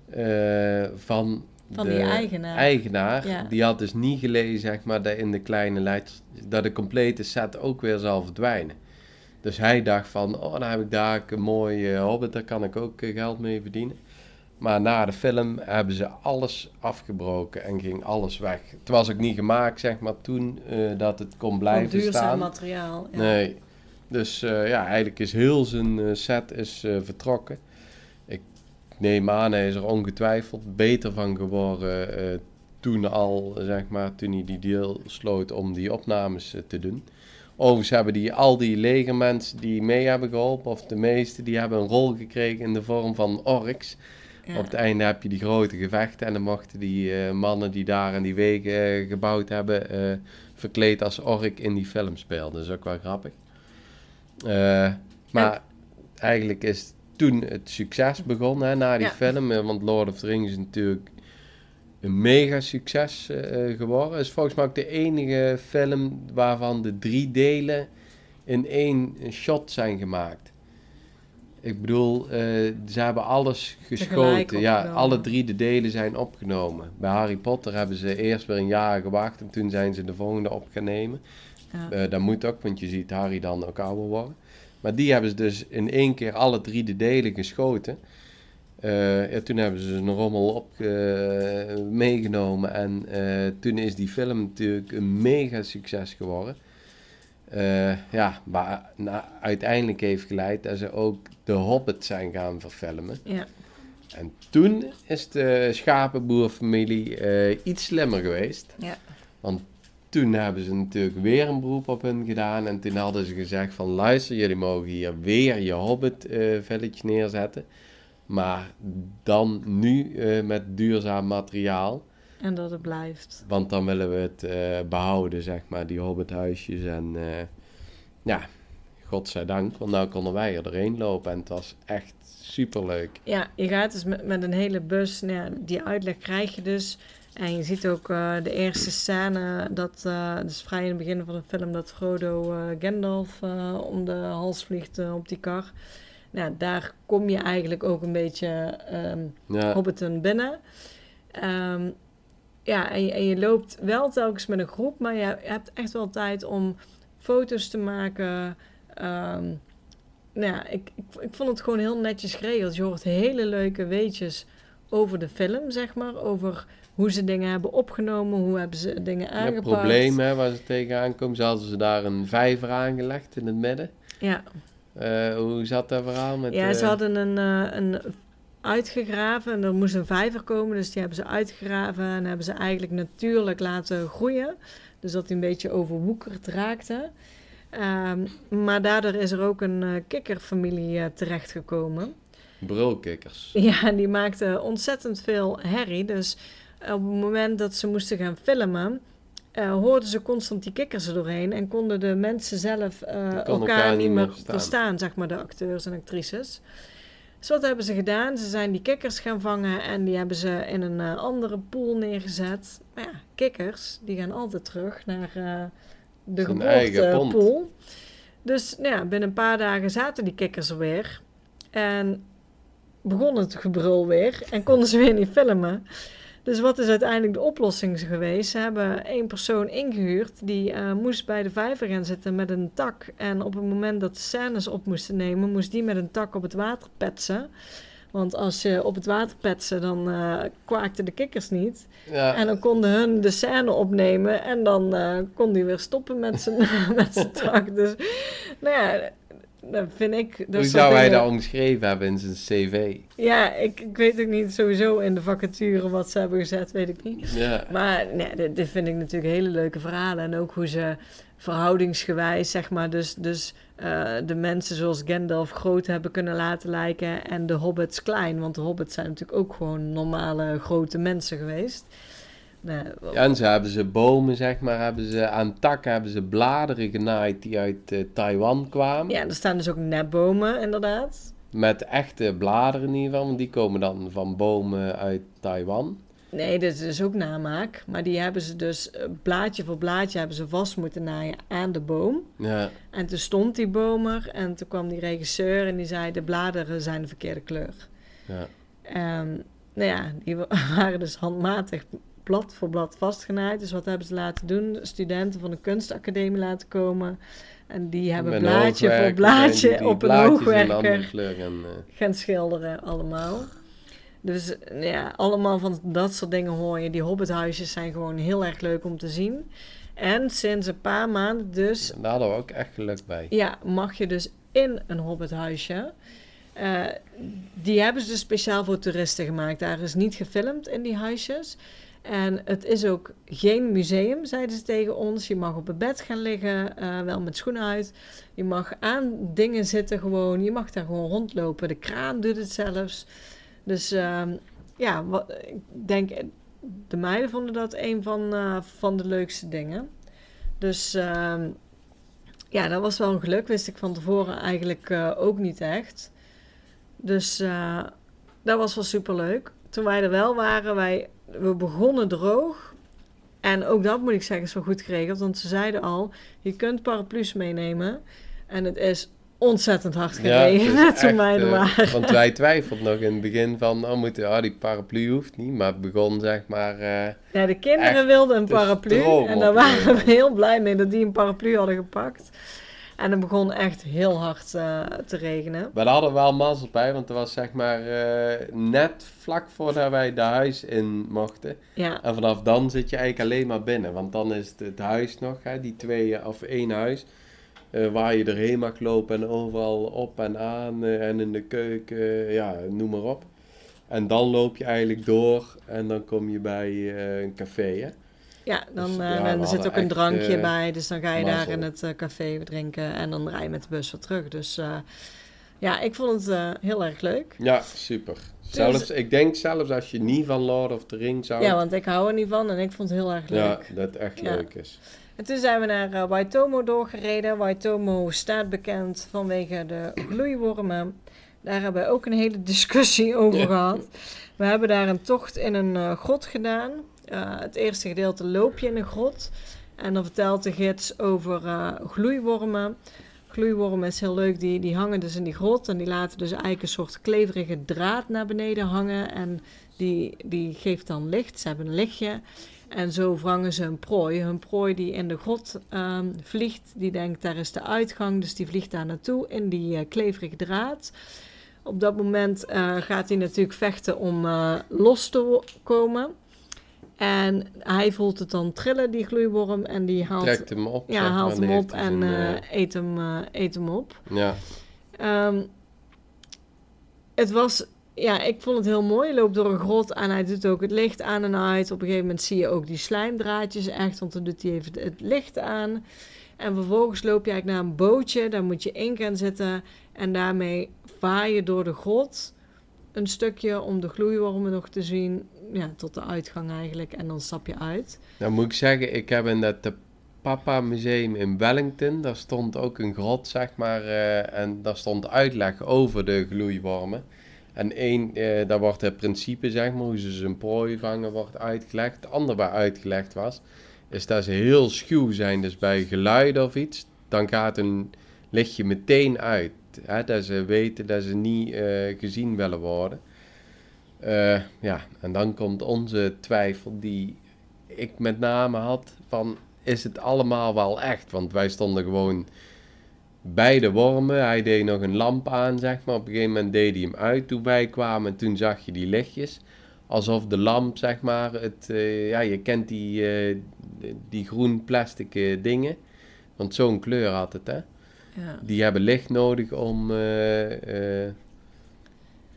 eh, van, van de die eigenaar. eigenaar. Ja. Die had dus niet gelezen, zeg maar, dat in de kleine letters, dat de complete set ook weer zal verdwijnen. Dus hij dacht van, oh, dan heb ik daar een mooie hobbit, daar kan ik ook eh, geld mee verdienen. Maar na de film hebben ze alles afgebroken en ging alles weg. Het was ook niet gemaakt, zeg maar, toen eh, dat het kon van blijven duurzaam staan. materiaal. Ja. Nee. Dus eh, ja, eigenlijk is heel zijn eh, set is, vertrokken. Ik neem aan, hij is er ongetwijfeld beter van geworden toen al, zeg maar, toen hij die deal sloot om die opnames te doen. Overigens hebben die, al die legermensen die mee hebben geholpen, of de meeste, die hebben een rol gekregen in de vorm van orks. Ja. Op het einde heb je die grote gevechten en dan mochten die eh, mannen die daar aan die wegen eh, gebouwd hebben, eh, verkleed als ork in die film speelden. Dat is ook wel grappig. Maar eigenlijk is toen het succes begonnen hè, na die Ja. film, want Lord of the Rings is natuurlijk een mega succes geworden. Het is volgens mij ook de enige film waarvan de drie delen in één shot zijn gemaakt. Ik bedoel, eh, ze hebben alles geschoten. Ja, alle drie de delen zijn opgenomen. Bij Harry Potter hebben ze eerst weer een jaar gewacht en toen zijn ze de volgende op gaan nemen. Ja. Eh, dat moet ook, want je ziet Harry dan ook ouder worden. Maar die hebben ze dus in één keer alle drie de delen geschoten. Ja, toen hebben ze een rommel op meegenomen en toen is die film natuurlijk een mega succes geworden. Eh, ja, maar na, uiteindelijk heeft geleid dat ze ook de Hobbit zijn gaan verfilmen. Ja. En toen is de schapenboerfamilie eh, iets slimmer geweest. Ja. Want toen hebben ze natuurlijk weer een beroep op hun gedaan. En toen hadden ze gezegd van luister, jullie mogen hier weer je hobbit eh villetje neerzetten. Maar dan nu eh, met duurzaam materiaal. En dat het blijft. Want dan willen we het eh, behouden, zeg maar, die hobbithuisjes. En eh, ja, godzijdank, want nou konden wij er doorheen lopen. En het was echt superleuk. Ja, je gaat dus met, met een hele bus, nou ja, die uitleg krijg je dus. En je ziet ook eh, de eerste scène, dat, eh dus vrij in het begin van de film, dat Frodo eh, Gandalf om de hals vliegt op die kar. Nou, daar kom je eigenlijk ook een beetje ehm Ja, Hobbiton binnen. Ehm, ja, en je, en je loopt wel telkens met een groep, maar je hebt echt wel tijd om foto's te maken. Ehm, nou ja, ik, ik, ik vond het gewoon heel netjes geregeld. Je hoort hele leuke weetjes over de film, zeg maar. Over hoe ze dingen hebben opgenomen, hoe hebben ze dingen het aangepakt. probleem hè, waar ze tegenaan komen. Ze hadden ze daar een vijver aangelegd in het midden. Ja, Eh, hoe zat dat verhaal met... ja ze eh, hadden een, eh, een uitgegraven en er moest een vijver komen, dus die hebben ze uitgegraven en hebben ze eigenlijk natuurlijk laten groeien. Dus dat die een beetje overwoekerd raakte. Ehm, maar daardoor is er ook een eh, kikkerfamilie eh, terechtgekomen. Brulkikkers. Ja, en die maakte ontzettend veel herrie. Dus op het moment dat ze moesten gaan filmen, eh, hoorden ze constant die kikkers er doorheen. En konden de mensen zelf elkaar, elkaar niet meer verstaan. verstaan. zeg maar, de acteurs en actrices. Dus wat hebben ze gedaan? Ze zijn die kikkers gaan vangen en die hebben ze in een eh, andere pool neergezet. Maar ja, kikkers, die gaan altijd terug naar eh, de geboortepool. Dus nou ja, binnen een paar dagen zaten die kikkers er weer. En begon het gebrul weer en konden ze weer niet filmen. Dus wat is uiteindelijk de oplossing geweest? Ze hebben één persoon ingehuurd die uh, moest bij de vijver gaan zitten met een tak. En op het moment dat de scènes op moesten nemen, moest die met een tak op het water petsen. Want als je op het water petsen, dan uh, kwaakten de kikkers niet. Ja. En dan konden hun de scène opnemen en dan uh, kon die weer stoppen met zijn, met zijn tak. Dus nou ja, dat vind ik... Hoe zou hij dat omschreven hebben in zijn cv? Ja, ik, ik weet ook niet sowieso in de vacature wat ze hebben gezet, weet ik niet. Ja. Maar nee, dit, dit, vind ik natuurlijk hele leuke verhalen. En ook hoe ze verhoudingsgewijs, zeg maar, dus, dus uh, de mensen zoals Gandalf groot hebben kunnen laten lijken en de hobbits klein. Want de hobbits zijn natuurlijk ook gewoon normale grote mensen geweest. En ze hebben ze bomen, zeg maar, hebben ze aan takken hebben ze bladeren genaaid die uit uh, Taiwan kwamen. Ja, er staan dus ook nepbomen, inderdaad. Met echte bladeren in ieder geval, want die komen dan van bomen uit Taiwan. Nee, dit is ook namaak. Maar die hebben ze dus eh, blaadje voor blaadje hebben ze vast moeten naaien aan de boom. Ja. En toen stond die boom er en toen kwam die regisseur en die zei de bladeren zijn de verkeerde kleur. Ja. Um, nou ja, die waren dus handmatig blad voor blad vastgenaaid. Dus wat hebben ze laten doen? Studenten van de kunstacademie laten komen. En die hebben blaadje voor blaadje op een hoogwerker en, uh... gaan schilderen allemaal. Dus ja, allemaal van dat soort dingen hoor je. Die hobbithuisjes zijn gewoon heel erg leuk om te zien. En sinds een paar maanden dus... Daar hadden we ook echt geluk bij. Ja, mag je dus in een hobbithuisje. Uh, die hebben ze dus speciaal voor toeristen gemaakt. Daar is niet gefilmd in die huisjes. En het is ook geen museum, zeiden ze tegen ons. Je mag op het bed gaan liggen, uh, wel met schoenen uit. Je mag aan dingen zitten gewoon. Je mag daar gewoon rondlopen. De kraan doet het zelfs. Dus uh, ja, ik denk, de meiden vonden dat een van, uh, van de leukste dingen. Dus uh, ja, dat was wel een geluk. Wist ik van tevoren eigenlijk ook niet echt. Dus dat was wel super leuk. Toen wij er wel waren, wij, we begonnen droog. En ook dat moet ik zeggen is wel goed geregeld. Want ze zeiden al, je kunt paraplu's meenemen. En het is ontzettend hard gereden ja, toen wij er waren. want wij twijfelden nog in het begin van, oh, moet, oh, die paraplu hoeft niet. Maar het begon zeg maar... Uh, ja, de kinderen wilden een paraplu. En daar waren we heel blij mee dat die een paraplu hadden gepakt. En het begon echt heel hard uh, te regenen. We hadden wel mazzel bij, want er was zeg maar uh, net vlak voordat wij de huis in mochten. Ja. En vanaf dan zit je eigenlijk alleen maar binnen. Want dan is het, het huis nog, hè, die twee of één huis. Uh, waar je erheen mag lopen en overal op en aan en in de keuken, ja, noem maar op. En dan loop je eigenlijk door en dan kom je bij een café, hè? Ja, dan, dus, ja, dan zit ook een drankje bij, dus dan ga je daar in het café drinken en dan rij je met de bus weer terug. Dus ja, ik vond het heel erg leuk. Ja, super. Dus zelfs, ik denk zelfs als je niet van Lord of the Rings zou... Ja, want ik hou er niet van en ik vond het heel erg leuk. Ja, dat het echt leuk is. En toen zijn we naar Waitomo doorgereden. Waitomo staat bekend vanwege de gloeiwormen. Daar hebben we ook een hele discussie over gehad. We hebben daar een tocht in een grot gedaan. Uh, het eerste gedeelte loop je in een grot. En dan vertelt de gids over gloeiwormen. Gloeiwormen is heel leuk, die, die hangen dus in die grot. En die laten dus eigenlijk een soort kleverige draad naar beneden hangen. En die, die geeft dan licht. Ze hebben een lichtje. En zo vangen ze een prooi. Hun prooi die in de grot ehm, vliegt, die denkt daar is de uitgang. Dus die vliegt daar naartoe in die uh, kleverige draad. Op dat moment uh, gaat hij natuurlijk vechten om uh, los te komen. En hij voelt het dan trillen, die gloeiworm. En die haalt, Trekt hem op. Ja, haalt hem op en eet, hem, eet hem op. Ja. Um, het was ja, ik vond het heel mooi. Je loopt door een grot en hij doet ook het licht aan en uit. Op een gegeven moment zie je ook die slijmdraadjes echt, want dan doet hij even het licht aan. En vervolgens loop je eigenlijk naar een bootje, daar moet je in gaan zitten. En daarmee vaar je door de grot een stukje om de gloeiwormen nog te zien. Ja, tot de uitgang eigenlijk. En dan stap je uit. Nou moet ik zeggen, ik heb in het Papa Museum in Wellington, daar stond ook een grot, zeg maar. Uh, en daar stond uitleg over de gloeiwormen. En één, eh, daar wordt het principe, zeg maar, hoe ze zijn prooi vangen, wordt uitgelegd. Het andere waar uitgelegd was, is dat ze heel schuw zijn. Dus bij geluiden of iets, dan gaat een lichtje meteen uit. Hè, dat ze weten dat ze niet gezien willen worden. Eh, ja, en dan komt onze twijfel die ik met name had van is het allemaal wel echt? Want wij stonden gewoon bij de wormen. Hij deed nog een lamp aan, zeg maar. Op een gegeven moment deed hij hem uit toen wij kwamen. En toen zag je die lichtjes. Alsof de lamp, zeg maar, het, uh, ja, je kent die, uh, die groen plastic uh, dingen. Want zo'n kleur had het, hè. Ja. Die hebben licht nodig om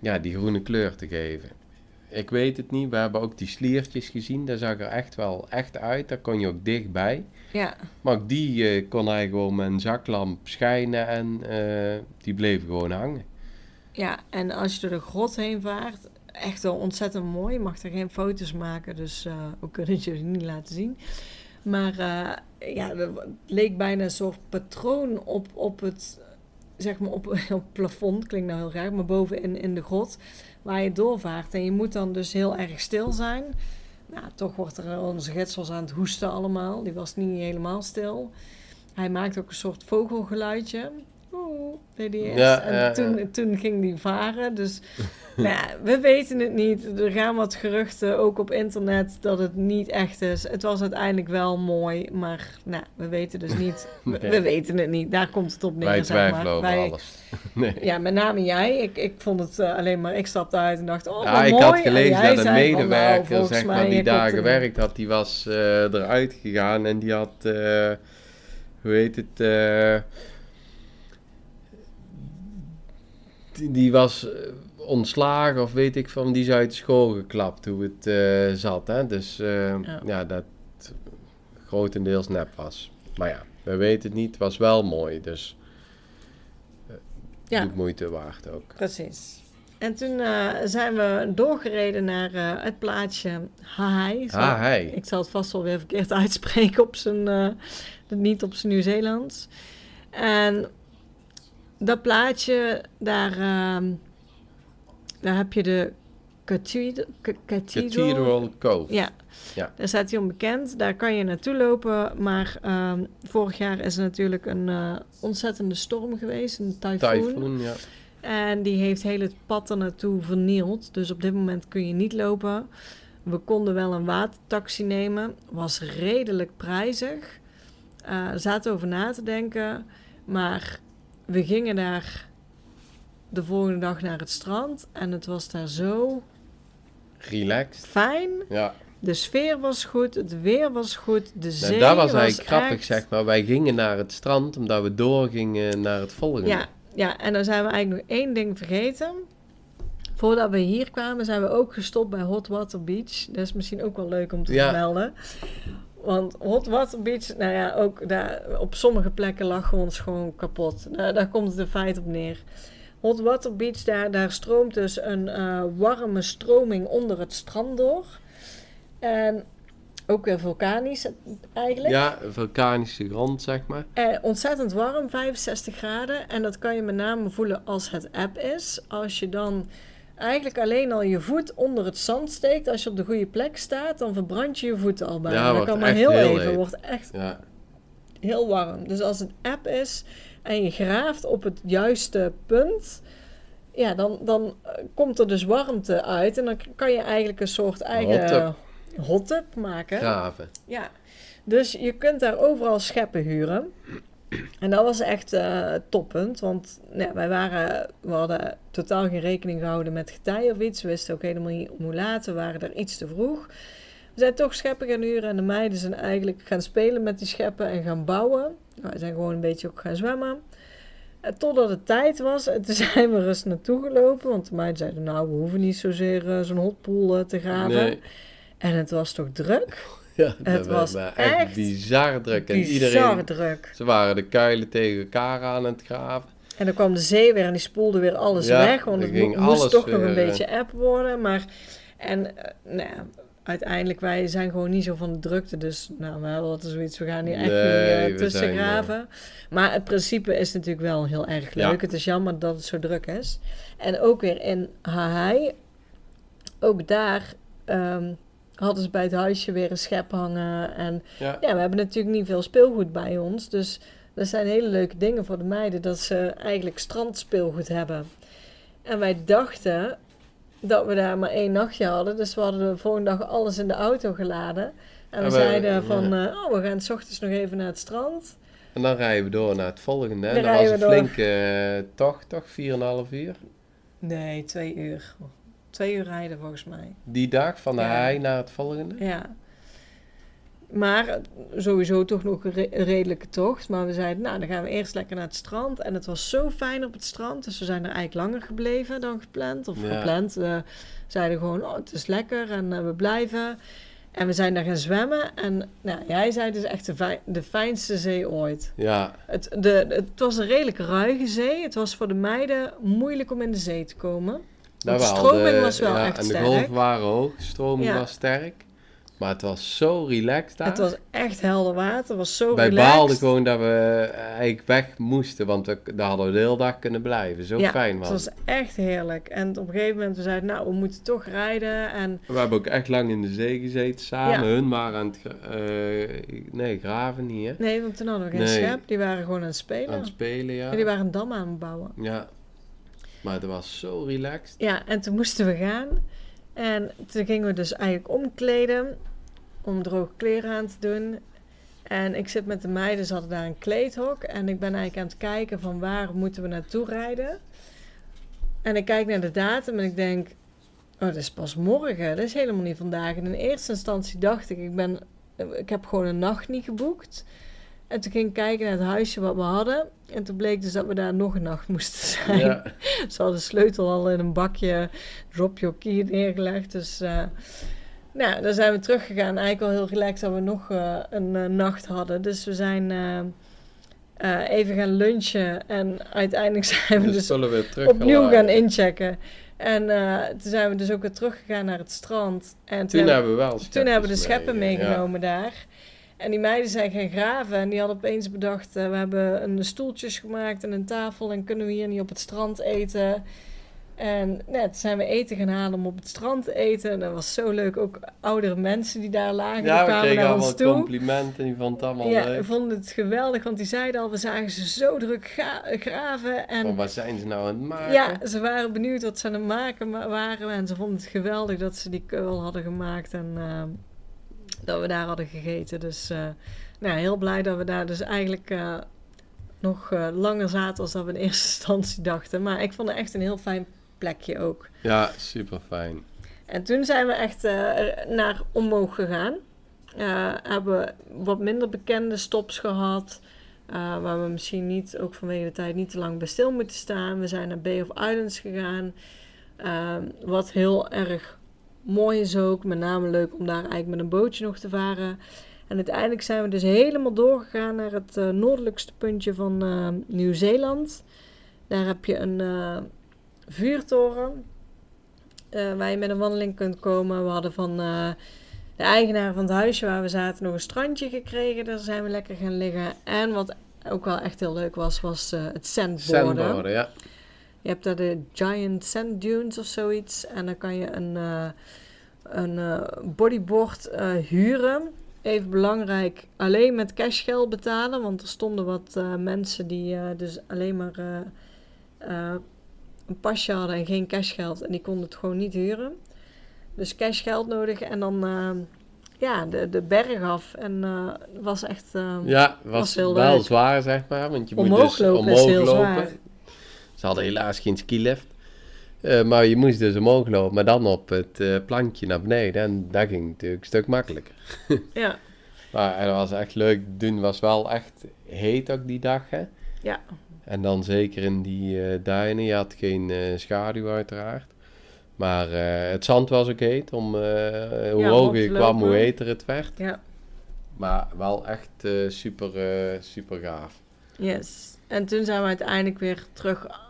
ja, die groene kleur te geven. Ik weet het niet. We hebben ook die sliertjes gezien. Daar zag er echt wel echt uit. Daar kon je ook dichtbij. Ja. Maar ook die uh, kon hij gewoon met een zaklamp schijnen en uh, die bleef gewoon hangen. Ja, en als je door de grot heen vaart, echt wel ontzettend mooi. Je mag er geen foto's maken, dus uh, we kunnen het jullie niet laten zien. Maar ja, het leek bijna een soort patroon op, op het, zeg maar, op, op het plafond. Klinkt nou heel raar, maar boven in, in de grot waar je doorvaart. En je moet dan dus heel erg stil zijn. Nou, toch wordt er onze gids aan het hoesten allemaal. Die was niet helemaal stil. Hij maakte ook een soort vogelgeluidje. Oeh, deed hij. Ja, en ja, toen, ja. toen ging die varen. Dus nou ja, we weten het niet. Er gaan wat geruchten, ook op internet, dat het niet echt is. Het was uiteindelijk wel mooi, maar nou, we weten dus niet. We, Nee. we weten het niet. Daar komt het op neer, Wij zeg maar. twijfelen over Wij- alles. Nee. ja, met name jij. Ik, ik vond het eh, alleen maar... Ik stapte uit en dacht, oh, Ja, wat ik mooi. had En gelezen dat een van, nou, medewerker, volgens zeg maar, die daar niet. gewerkt had, die was eh, eruit gegaan en die had, eh, hoe heet het, eh, die, die was eh, ontslagen of weet ik van, die is uit school geklapt hoe het eh, zat. Hè? Dus eh, Ja. ja. dat grotendeels nep was. Maar ja, we weten het niet, het was wel mooi, dus Ja. doet moeite waard ook. Precies. En toen eh, zijn we doorgereden naar eh, het plaatsje Hahai. Ah, hij. Ik zal het vast wel weer verkeerd uitspreken op zijn... eh, niet op zijn Nieuw-Zeelands. En dat plaatje, daar, ehm, daar heb je de cathedral. cathedral. Cove. Ja. Ja. daar staat hij onbekend. Daar kan je naartoe lopen. Maar ehm, vorig jaar is er natuurlijk een eh, ontzettende storm geweest. Een tyfoon. Typhoon, ja. En die heeft heel het pad er naartoe vernield. Dus op dit moment kun je niet lopen. We konden wel een watertaxi nemen. Was redelijk prijzig. Eh zaten over na te denken. Maar we gingen daar de volgende dag naar het strand. En het was daar zo Relaxed. fijn. Ja. De sfeer was goed. Het weer was goed. De zee Nou, dat was eigenlijk grappig, zeg maar. Wij gingen naar het strand omdat we doorgingen naar het volgende. Ja, ja, en dan zijn we eigenlijk nog één ding vergeten. Voordat we hier kwamen, zijn we ook gestopt bij Hot Water Beach. Dat is misschien ook wel leuk om te Ja. vermelden. Want Hot Water Beach, nou ja, ook daar op sommige plekken lachen we ons gewoon kapot. Nou, daar komt het in feite op neer. Hot Water Beach, daar, daar stroomt dus een eh, warme stroming onder het strand door. En ook weer vulkanisch eigenlijk. Ja, vulkanische grond, zeg maar. Eh, ontzettend warm, 65 graden. En dat kan je met name voelen als het app is. Als je dan eigenlijk alleen al je voet onder het zand steekt. Als je op de goede plek staat, dan verbrand je je voeten al bijna. Ja, dat kan maar heel, heel even. heet. wordt echt Ja, heel warm. Dus als het app is en je graaft op het juiste punt... Ja, dan, dan eh, komt er dus warmte uit. En dan kan je eigenlijk een soort eigen Hot tub. hot tub maken. graven. Ja, dus je kunt daar overal scheppen huren. En dat was echt eh toppunt, want wij waren, we hadden totaal geen rekening gehouden met getij of iets. We wisten ook helemaal niet om hoe laat, we waren er iets te vroeg. We zijn toch scheppen gaan huren en de meiden zijn eigenlijk gaan spelen met die scheppen en gaan bouwen. Nou, we zijn gewoon een beetje ook gaan zwemmen. En totdat het tijd was, en toen zijn we eens naartoe gelopen. Want de meiden zeiden, nou, we hoeven niet zozeer eh, zo'n hotpool eh, te graven. Nee. En het was toch druk? Ja, Het was echt, echt bizar druk. En Bizar iedereen, druk. ze waren de kuilen tegen elkaar aan het graven. En dan kwam de zee weer en die spoelde weer alles Ja, weg. Want het moest toch nog een eh, beetje app worden. Maar, en eh, nou uiteindelijk, wij zijn gewoon niet zo van de drukte. Dus nou, we hadden altijd zoiets, we gaan hier echt Nee, niet we uh, tussen eh, graven. Maar het principe is natuurlijk wel heel erg leuk. Ja. Het is jammer dat het zo druk is. En ook weer in Hahai, ook daar ehm, hadden ze bij het huisje weer een schep hangen. En Ja, ja, we hebben natuurlijk niet veel speelgoed bij ons. Dus dat zijn hele leuke dingen voor de meiden dat ze eigenlijk strandspeelgoed hebben. En wij dachten dat we daar maar één nachtje hadden. Dus we hadden de volgende dag alles in de auto geladen. En we, En we- zeiden van, ja. eh, oh, we gaan s ochtends nog even naar het strand. En dan rijden we door naar het volgende. En Dan dat was een door. flinke eh, tocht, toch? 4,5 uur. Nee, twee uur. Twee uur rijden volgens mij. Die dag van de Ja. hei naar het volgende. Ja. Maar eh, sowieso toch nog een, re- een redelijke tocht. Maar we zeiden, nou, dan gaan we eerst lekker naar het strand. En het was zo fijn op het strand. Dus we zijn er eigenlijk langer gebleven dan gepland. Of Ja. gepland. We zeiden gewoon, oh, het is lekker en eh, we blijven. En we zijn daar gaan zwemmen. En nou, jij zei dus echt de fijnste zee ooit. Ja, Het, de, het was een redelijk ruige zee. Het was voor de meiden moeilijk om in de zee te komen. De stroming was wel ja, echt En de sterk. golven waren hoog, de stroming Ja. was sterk. Maar het was zo relaxed daar. Het was echt helder water. Het was zo Wij relaxed. baalden gewoon dat we eigenlijk weg moesten, want we, daar hadden we de hele dag kunnen blijven. Zo ja, fijn was het was echt heerlijk. En op een gegeven moment we zeiden, nou, we moeten toch rijden. En We hebben ook echt lang in de zee gezeten samen. Ja. Hun waren aan het... eh, nee, graven niet, hè? nee, want toen hadden we geen Nee. schep. Die waren gewoon aan het spelen. Aan het spelen, ja. En die waren een dam aan het bouwen. Ja. Maar het was zo relaxed. Ja, en toen moesten we gaan. En toen gingen we dus eigenlijk omkleden. Om droge kleren aan te doen. En ik zit met de meiden, ze hadden daar een kleedhok. En ik ben eigenlijk aan het kijken van waar moeten we naartoe rijden. En ik kijk naar de datum en ik denk... Oh, dat is pas morgen. Dat is helemaal niet vandaag. En in eerste instantie dacht ik, ik, ben, ik heb gewoon een nacht niet geboekt. En toen ging ik kijken naar het huisje wat we hadden. En toen bleek dus dat we daar nog een nacht moesten zijn. Ja. Ze hadden de sleutel al in een bakje drop your key neergelegd. Dus uh, nou, dan zijn we teruggegaan. Eigenlijk al heel relaxed dat we nog uh, een uh, nacht hadden. Dus we zijn even gaan lunchen. En uiteindelijk zijn we Dus dus opnieuw gaan inchecken. En toen zijn we dus ook weer teruggegaan naar het strand. En toen, toen hebben we wel Toen hebben we de scheppen mee, meegenomen ja. daar. En die meiden zijn gaan graven en die hadden opeens bedacht... Uh, we hebben een stoeltjes gemaakt en een tafel... en kunnen we hier niet op het strand eten? En net zijn we eten gaan halen om op het strand te eten. En dat was zo leuk. Ook oudere mensen die daar lagen, ja, die kwamen we kregen naar allemaal ons toe. complimenten en die vond het allemaal ja, leuk. Vonden het geweldig, want die zeiden al... we zagen ze zo druk graven. En Van, wat zijn ze nou aan het maken? Ja, ze waren benieuwd wat ze aan het maken waren. En ze vonden het geweldig dat ze die keul hadden gemaakt. En uh, dat we daar hadden gegeten. Dus... Uh, nou, heel blij dat we daar dus eigenlijk uh, nog uh, langer zaten als dat we in eerste instantie dachten. Maar ik vond het echt een heel fijn plekje ook. Ja, super fijn. En toen zijn we echt naar omhoog gegaan. hebben we wat minder bekende stops gehad. waar we misschien niet, ook vanwege de tijd, niet te lang bij stil moeten staan. We zijn naar Bay of Islands gegaan. wat heel erg mooi is ook. Met name leuk om daar eigenlijk met een bootje nog te varen. En uiteindelijk zijn we dus helemaal doorgegaan naar het uh, noordelijkste puntje van uh, Nieuw-Zeeland. Daar heb je een uh, vuurtoren waar je met een wandeling kunt komen. We hadden van de eigenaar van het huisje waar we zaten nog een strandje gekregen. Daar zijn we lekker gaan liggen. En wat ook wel echt heel leuk was, was het sandboarden. Sandboarden, ja. Je hebt daar de Giant Sand Dunes of zoiets. En dan kan je een, uh, een uh, bodyboard uh, huren. Even belangrijk, alleen met cashgeld betalen. Want er stonden wat mensen die dus alleen maar een pasje hadden en geen cashgeld. En die konden het gewoon niet huren. Dus cashgeld nodig en dan ja, de, de berg af. En uh, was echt. Uh, ja, was, was heel wel zwaar, zeg maar. Want je omhoog moet dus lopen omhoog is heel lopen. Ze hadden helaas geen skilift. Uh, maar je moest dus omhoog lopen, maar dan op het uh, plankje naar beneden. En dat ging natuurlijk een stuk makkelijker. ja. Maar dat was echt leuk. Doen was wel echt heet ook die dag, hè? Ja. En dan zeker in die uh, duinen. Je had geen schaduw uiteraard. Maar het zand was ook heet. Om, hoe ja, hoger je kwam, hoe heter het werd. Ja. Maar wel echt super, super gaaf. Yes. En toen zijn we uiteindelijk weer terug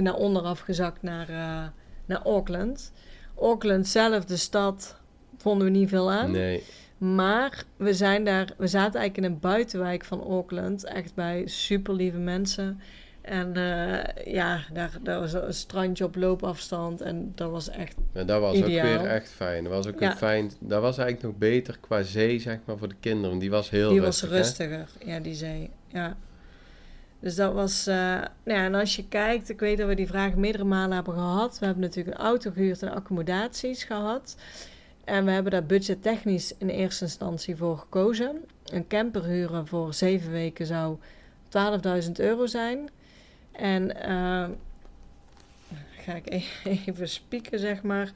naar onderaf gezakt naar, uh, naar Auckland. Auckland zelf, de stad, vonden we niet veel aan. Nee. Maar we, zijn daar, we zaten eigenlijk in een buitenwijk van Auckland. Echt bij super lieve mensen. En uh, ja, daar, daar was een strandje op loopafstand. En dat was echt. Ja, dat was ideaal. ook weer echt fijn. Dat was ook Ja. een fijn. Dat was eigenlijk nog beter qua zee, zeg maar, voor de kinderen. Die was heel Die rustig. was hè? rustiger, ja, die zee. Ja. Dus dat was, uh, nou ja, en als je kijkt, ik weet dat we die vraag meerdere malen hebben gehad. We hebben natuurlijk een auto gehuurd en accommodaties gehad. En we hebben daar budgettechnisch in eerste instantie voor gekozen. Een camper huren voor zeven weken zou 12.000 euro zijn. En uh, ga ik e-, even spieken, zeg maar.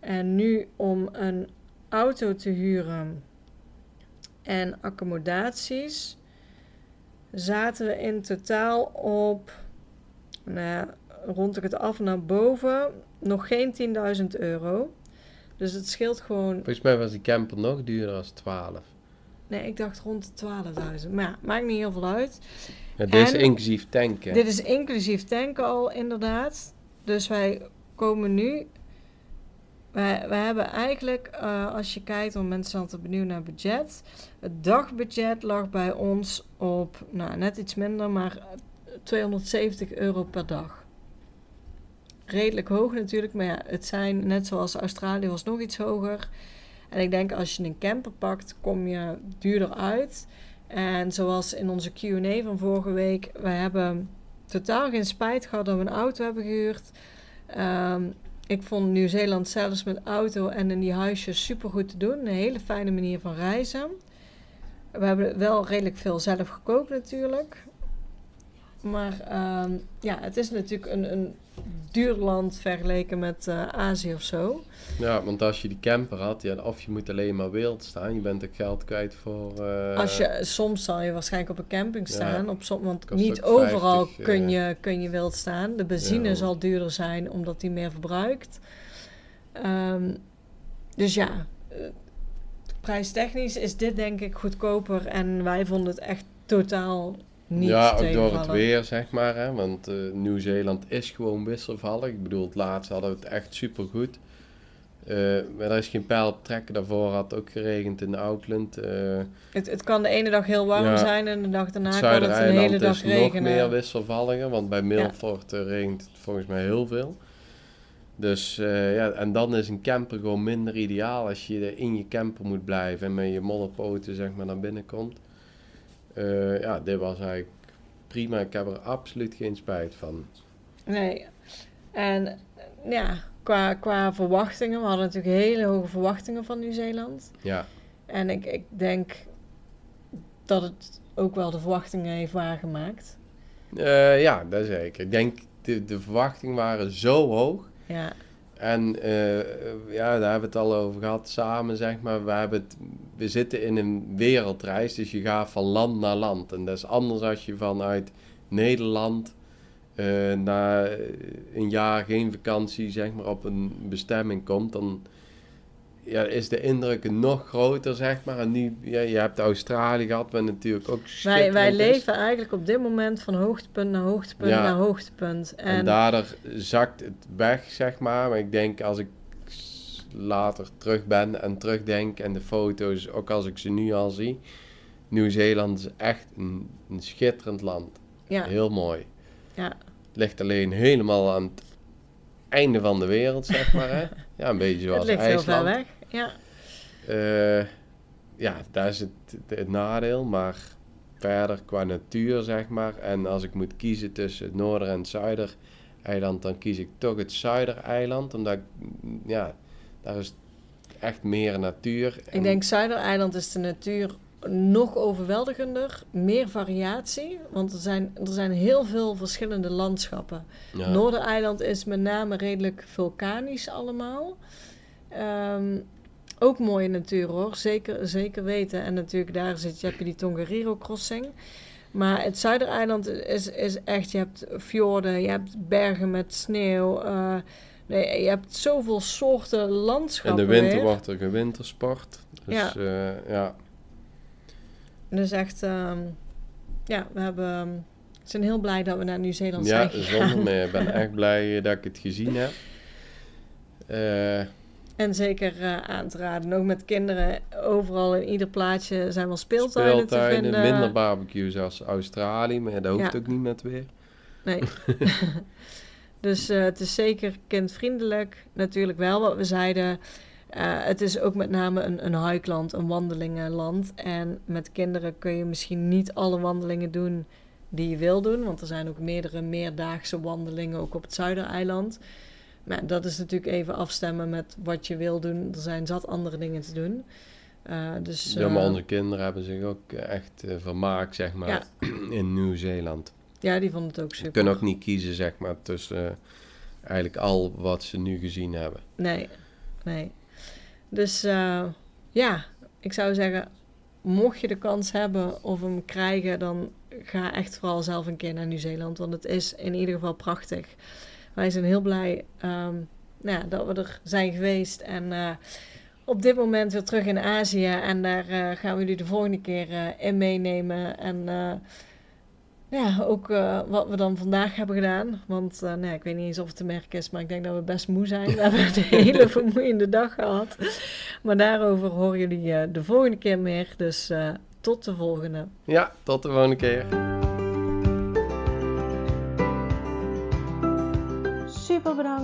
En nu om een auto te huren en accommodaties zaten we in totaal op, nou ja, rond ik het af naar boven, nog geen 10.000 euro. Dus het scheelt gewoon. Volgens mij was die camper nog duurder als 12. Nee, ik dacht rond de 12.000. Maar ja, maakt niet heel veel uit. Ja, dit is inclusief tanken. Dit is inclusief tanken al, inderdaad. Dus wij komen nu. Wij, wij hebben eigenlijk, uh, als je kijkt, want mensen zijn altijd benieuwd naar budget. Het dagbudget lag bij ons op, nou net iets minder, maar 270 euro per dag. Redelijk hoog natuurlijk, maar ja, het zijn net zoals Australië was nog iets hoger. En ik denk als je een camper pakt, kom je duurder uit. En zoals in onze QA van vorige week, we hebben totaal geen spijt gehad dat we een auto hebben gehuurd. Ehm, ik vond Nieuw-Zeeland zelfs met auto en in die huisjes super goed te doen. Een hele fijne manier van reizen. We hebben wel redelijk veel zelf gekookt natuurlijk. Maar ehm, ja, het is natuurlijk een, een duur land vergeleken met uh, Azië of zo. Ja, want als je die camper had, ja, of je moet alleen maar wild staan, je bent ook geld kwijt voor... Uh, als je, soms zal je waarschijnlijk op een camping staan, op som, want niet overal kun, uh, je, kun je wild staan. De benzine ja. zal duurder zijn, omdat die meer verbruikt. Um, dus ja, prijstechnisch is dit denk ik goedkoper en wij vonden het echt totaal niet Ja, ook door het weer, zeg maar. Hè? Want uh, Nieuw-Zeeland is gewoon wisselvallig. Ik bedoel, het laatst hadden we het echt super goed. Uh, maar er is geen pijl op trekken. Daarvoor had het ook geregend in Auckland. Uh, het, het kan de ene dag heel warm ja, zijn en de dag daarna kan het een hele dag regenen. Het is nog meer wisselvalliger, want bij Milford ja. regent het volgens mij heel veel. Dus uh, ja, en dan is een camper gewoon minder ideaal als je in je camper moet blijven en met je modderpoten zeg maar naar binnen komt. Uh, ja, dit was eigenlijk prima. Ik heb er absoluut geen spijt van. Nee. En ja, qua, qua verwachtingen, we hadden natuurlijk hele hoge verwachtingen van Nieuw-Zeeland. Ja. En ik, ik denk dat het ook wel de verwachtingen heeft waargemaakt. Uh, ja, dat zeker. Ik denk de, de verwachtingen waren zo hoog ja. En uh, ja, daar hebben we het al over gehad samen, zeg maar. We, hebben we zitten in een wereldreis, dus je gaat van land naar land. En dat is anders als je vanuit Nederland uh, na een jaar geen vakantie, zeg maar, op een bestemming komt. Dan ja, is de indruk nog groter, zeg maar. En nu, ja, je hebt Australië gehad, wat natuurlijk ook Wij, wij leven eigenlijk op dit moment van hoogtepunt naar hoogtepunt naar hoogtepunt. En, en daardoor zakt het weg, zeg maar. Maar ik denk als ik later terug ben en terugdenk en de foto's, ook als ik ze nu al zie. Nieuw-Zeeland is echt een, een schitterend land. Ja. Heel mooi. Ja. Het ligt alleen helemaal aan het einde van de wereld, zeg maar. Hè? Ja, een beetje zoals Het ligt IJsland. heel ver weg, ja. Uh, ja, daar is het, het, nadeel, maar verder qua natuur, zeg maar. En als ik moet kiezen tussen het noorder- en het zuidereiland, dan kies ik toch het zuidereiland, omdat ik, ja, daar is echt meer natuur. Ik denk zuidereiland is de natuur nog overweldigender, meer variatie, want er zijn, er zijn heel veel verschillende landschappen. Ja. Noordereiland is met name redelijk vulkanisch allemaal. Um, ook mooie natuur hoor, zeker, zeker weten. En natuurlijk daar zit, je heb je die Tongariro crossing. Maar het Zuidereiland is, is echt, je hebt fjorden, je hebt bergen met sneeuw. Uh, nee, je hebt zoveel soorten landschappen In de winter weer. wordt er gewintersport. Dus Ja. ja. ja. Dus echt, ehm, ja, we hebben, zijn heel blij dat we naar Nieuw-Zeeland Ja, zijn gegaan. zonder meer. Ik ben echt blij eh, dat ik het gezien heb. Eh, En zeker eh, aan te raden. Ook met kinderen. Overal in ieder plaatsje zijn wel speeltuinen, te vinden. minder barbecues als Australië, maar dat hoeft Ja. ook niet met weer. Nee. dus eh, het is zeker kindvriendelijk. Natuurlijk wel wat we zeiden. eh, het is ook met name een, een hikeland, een wandelingenland. En met kinderen kun je misschien niet alle wandelingen doen die je wil doen. Want er zijn ook meerdere meerdaagse wandelingen ook op het Zuidereiland. Maar dat is natuurlijk even afstemmen met wat je wil doen. Er zijn zat andere dingen te doen. Uh, dus, ja, maar onze kinderen hebben zich ook echt vermaakt, zeg maar, in Nieuw-Zeeland. Ja, die vonden het ook super. Ze kunnen ook niet kiezen, zeg maar, tussen eigenlijk al wat ze nu gezien hebben. Nee, nee. Dus uh, ja, ik zou zeggen, mocht je de kans hebben of hem krijgen, dan ga echt vooral zelf een keer naar Nieuw-Zeeland. Want het is in ieder geval prachtig. Wij zijn heel blij um, nou ja, dat we er zijn geweest. En uh, op dit moment weer terug in Azië. En daar uh, gaan we jullie de volgende keer in meenemen. En ja, ook wat we dan vandaag hebben gedaan. Want nee, ik weet niet eens of het te merken is, maar ik denk dat we best moe zijn. We hebben een hele vermoeiende dag gehad. Maar daarover horen jullie de volgende keer meer. Dus tot de volgende. Ja, tot de volgende keer.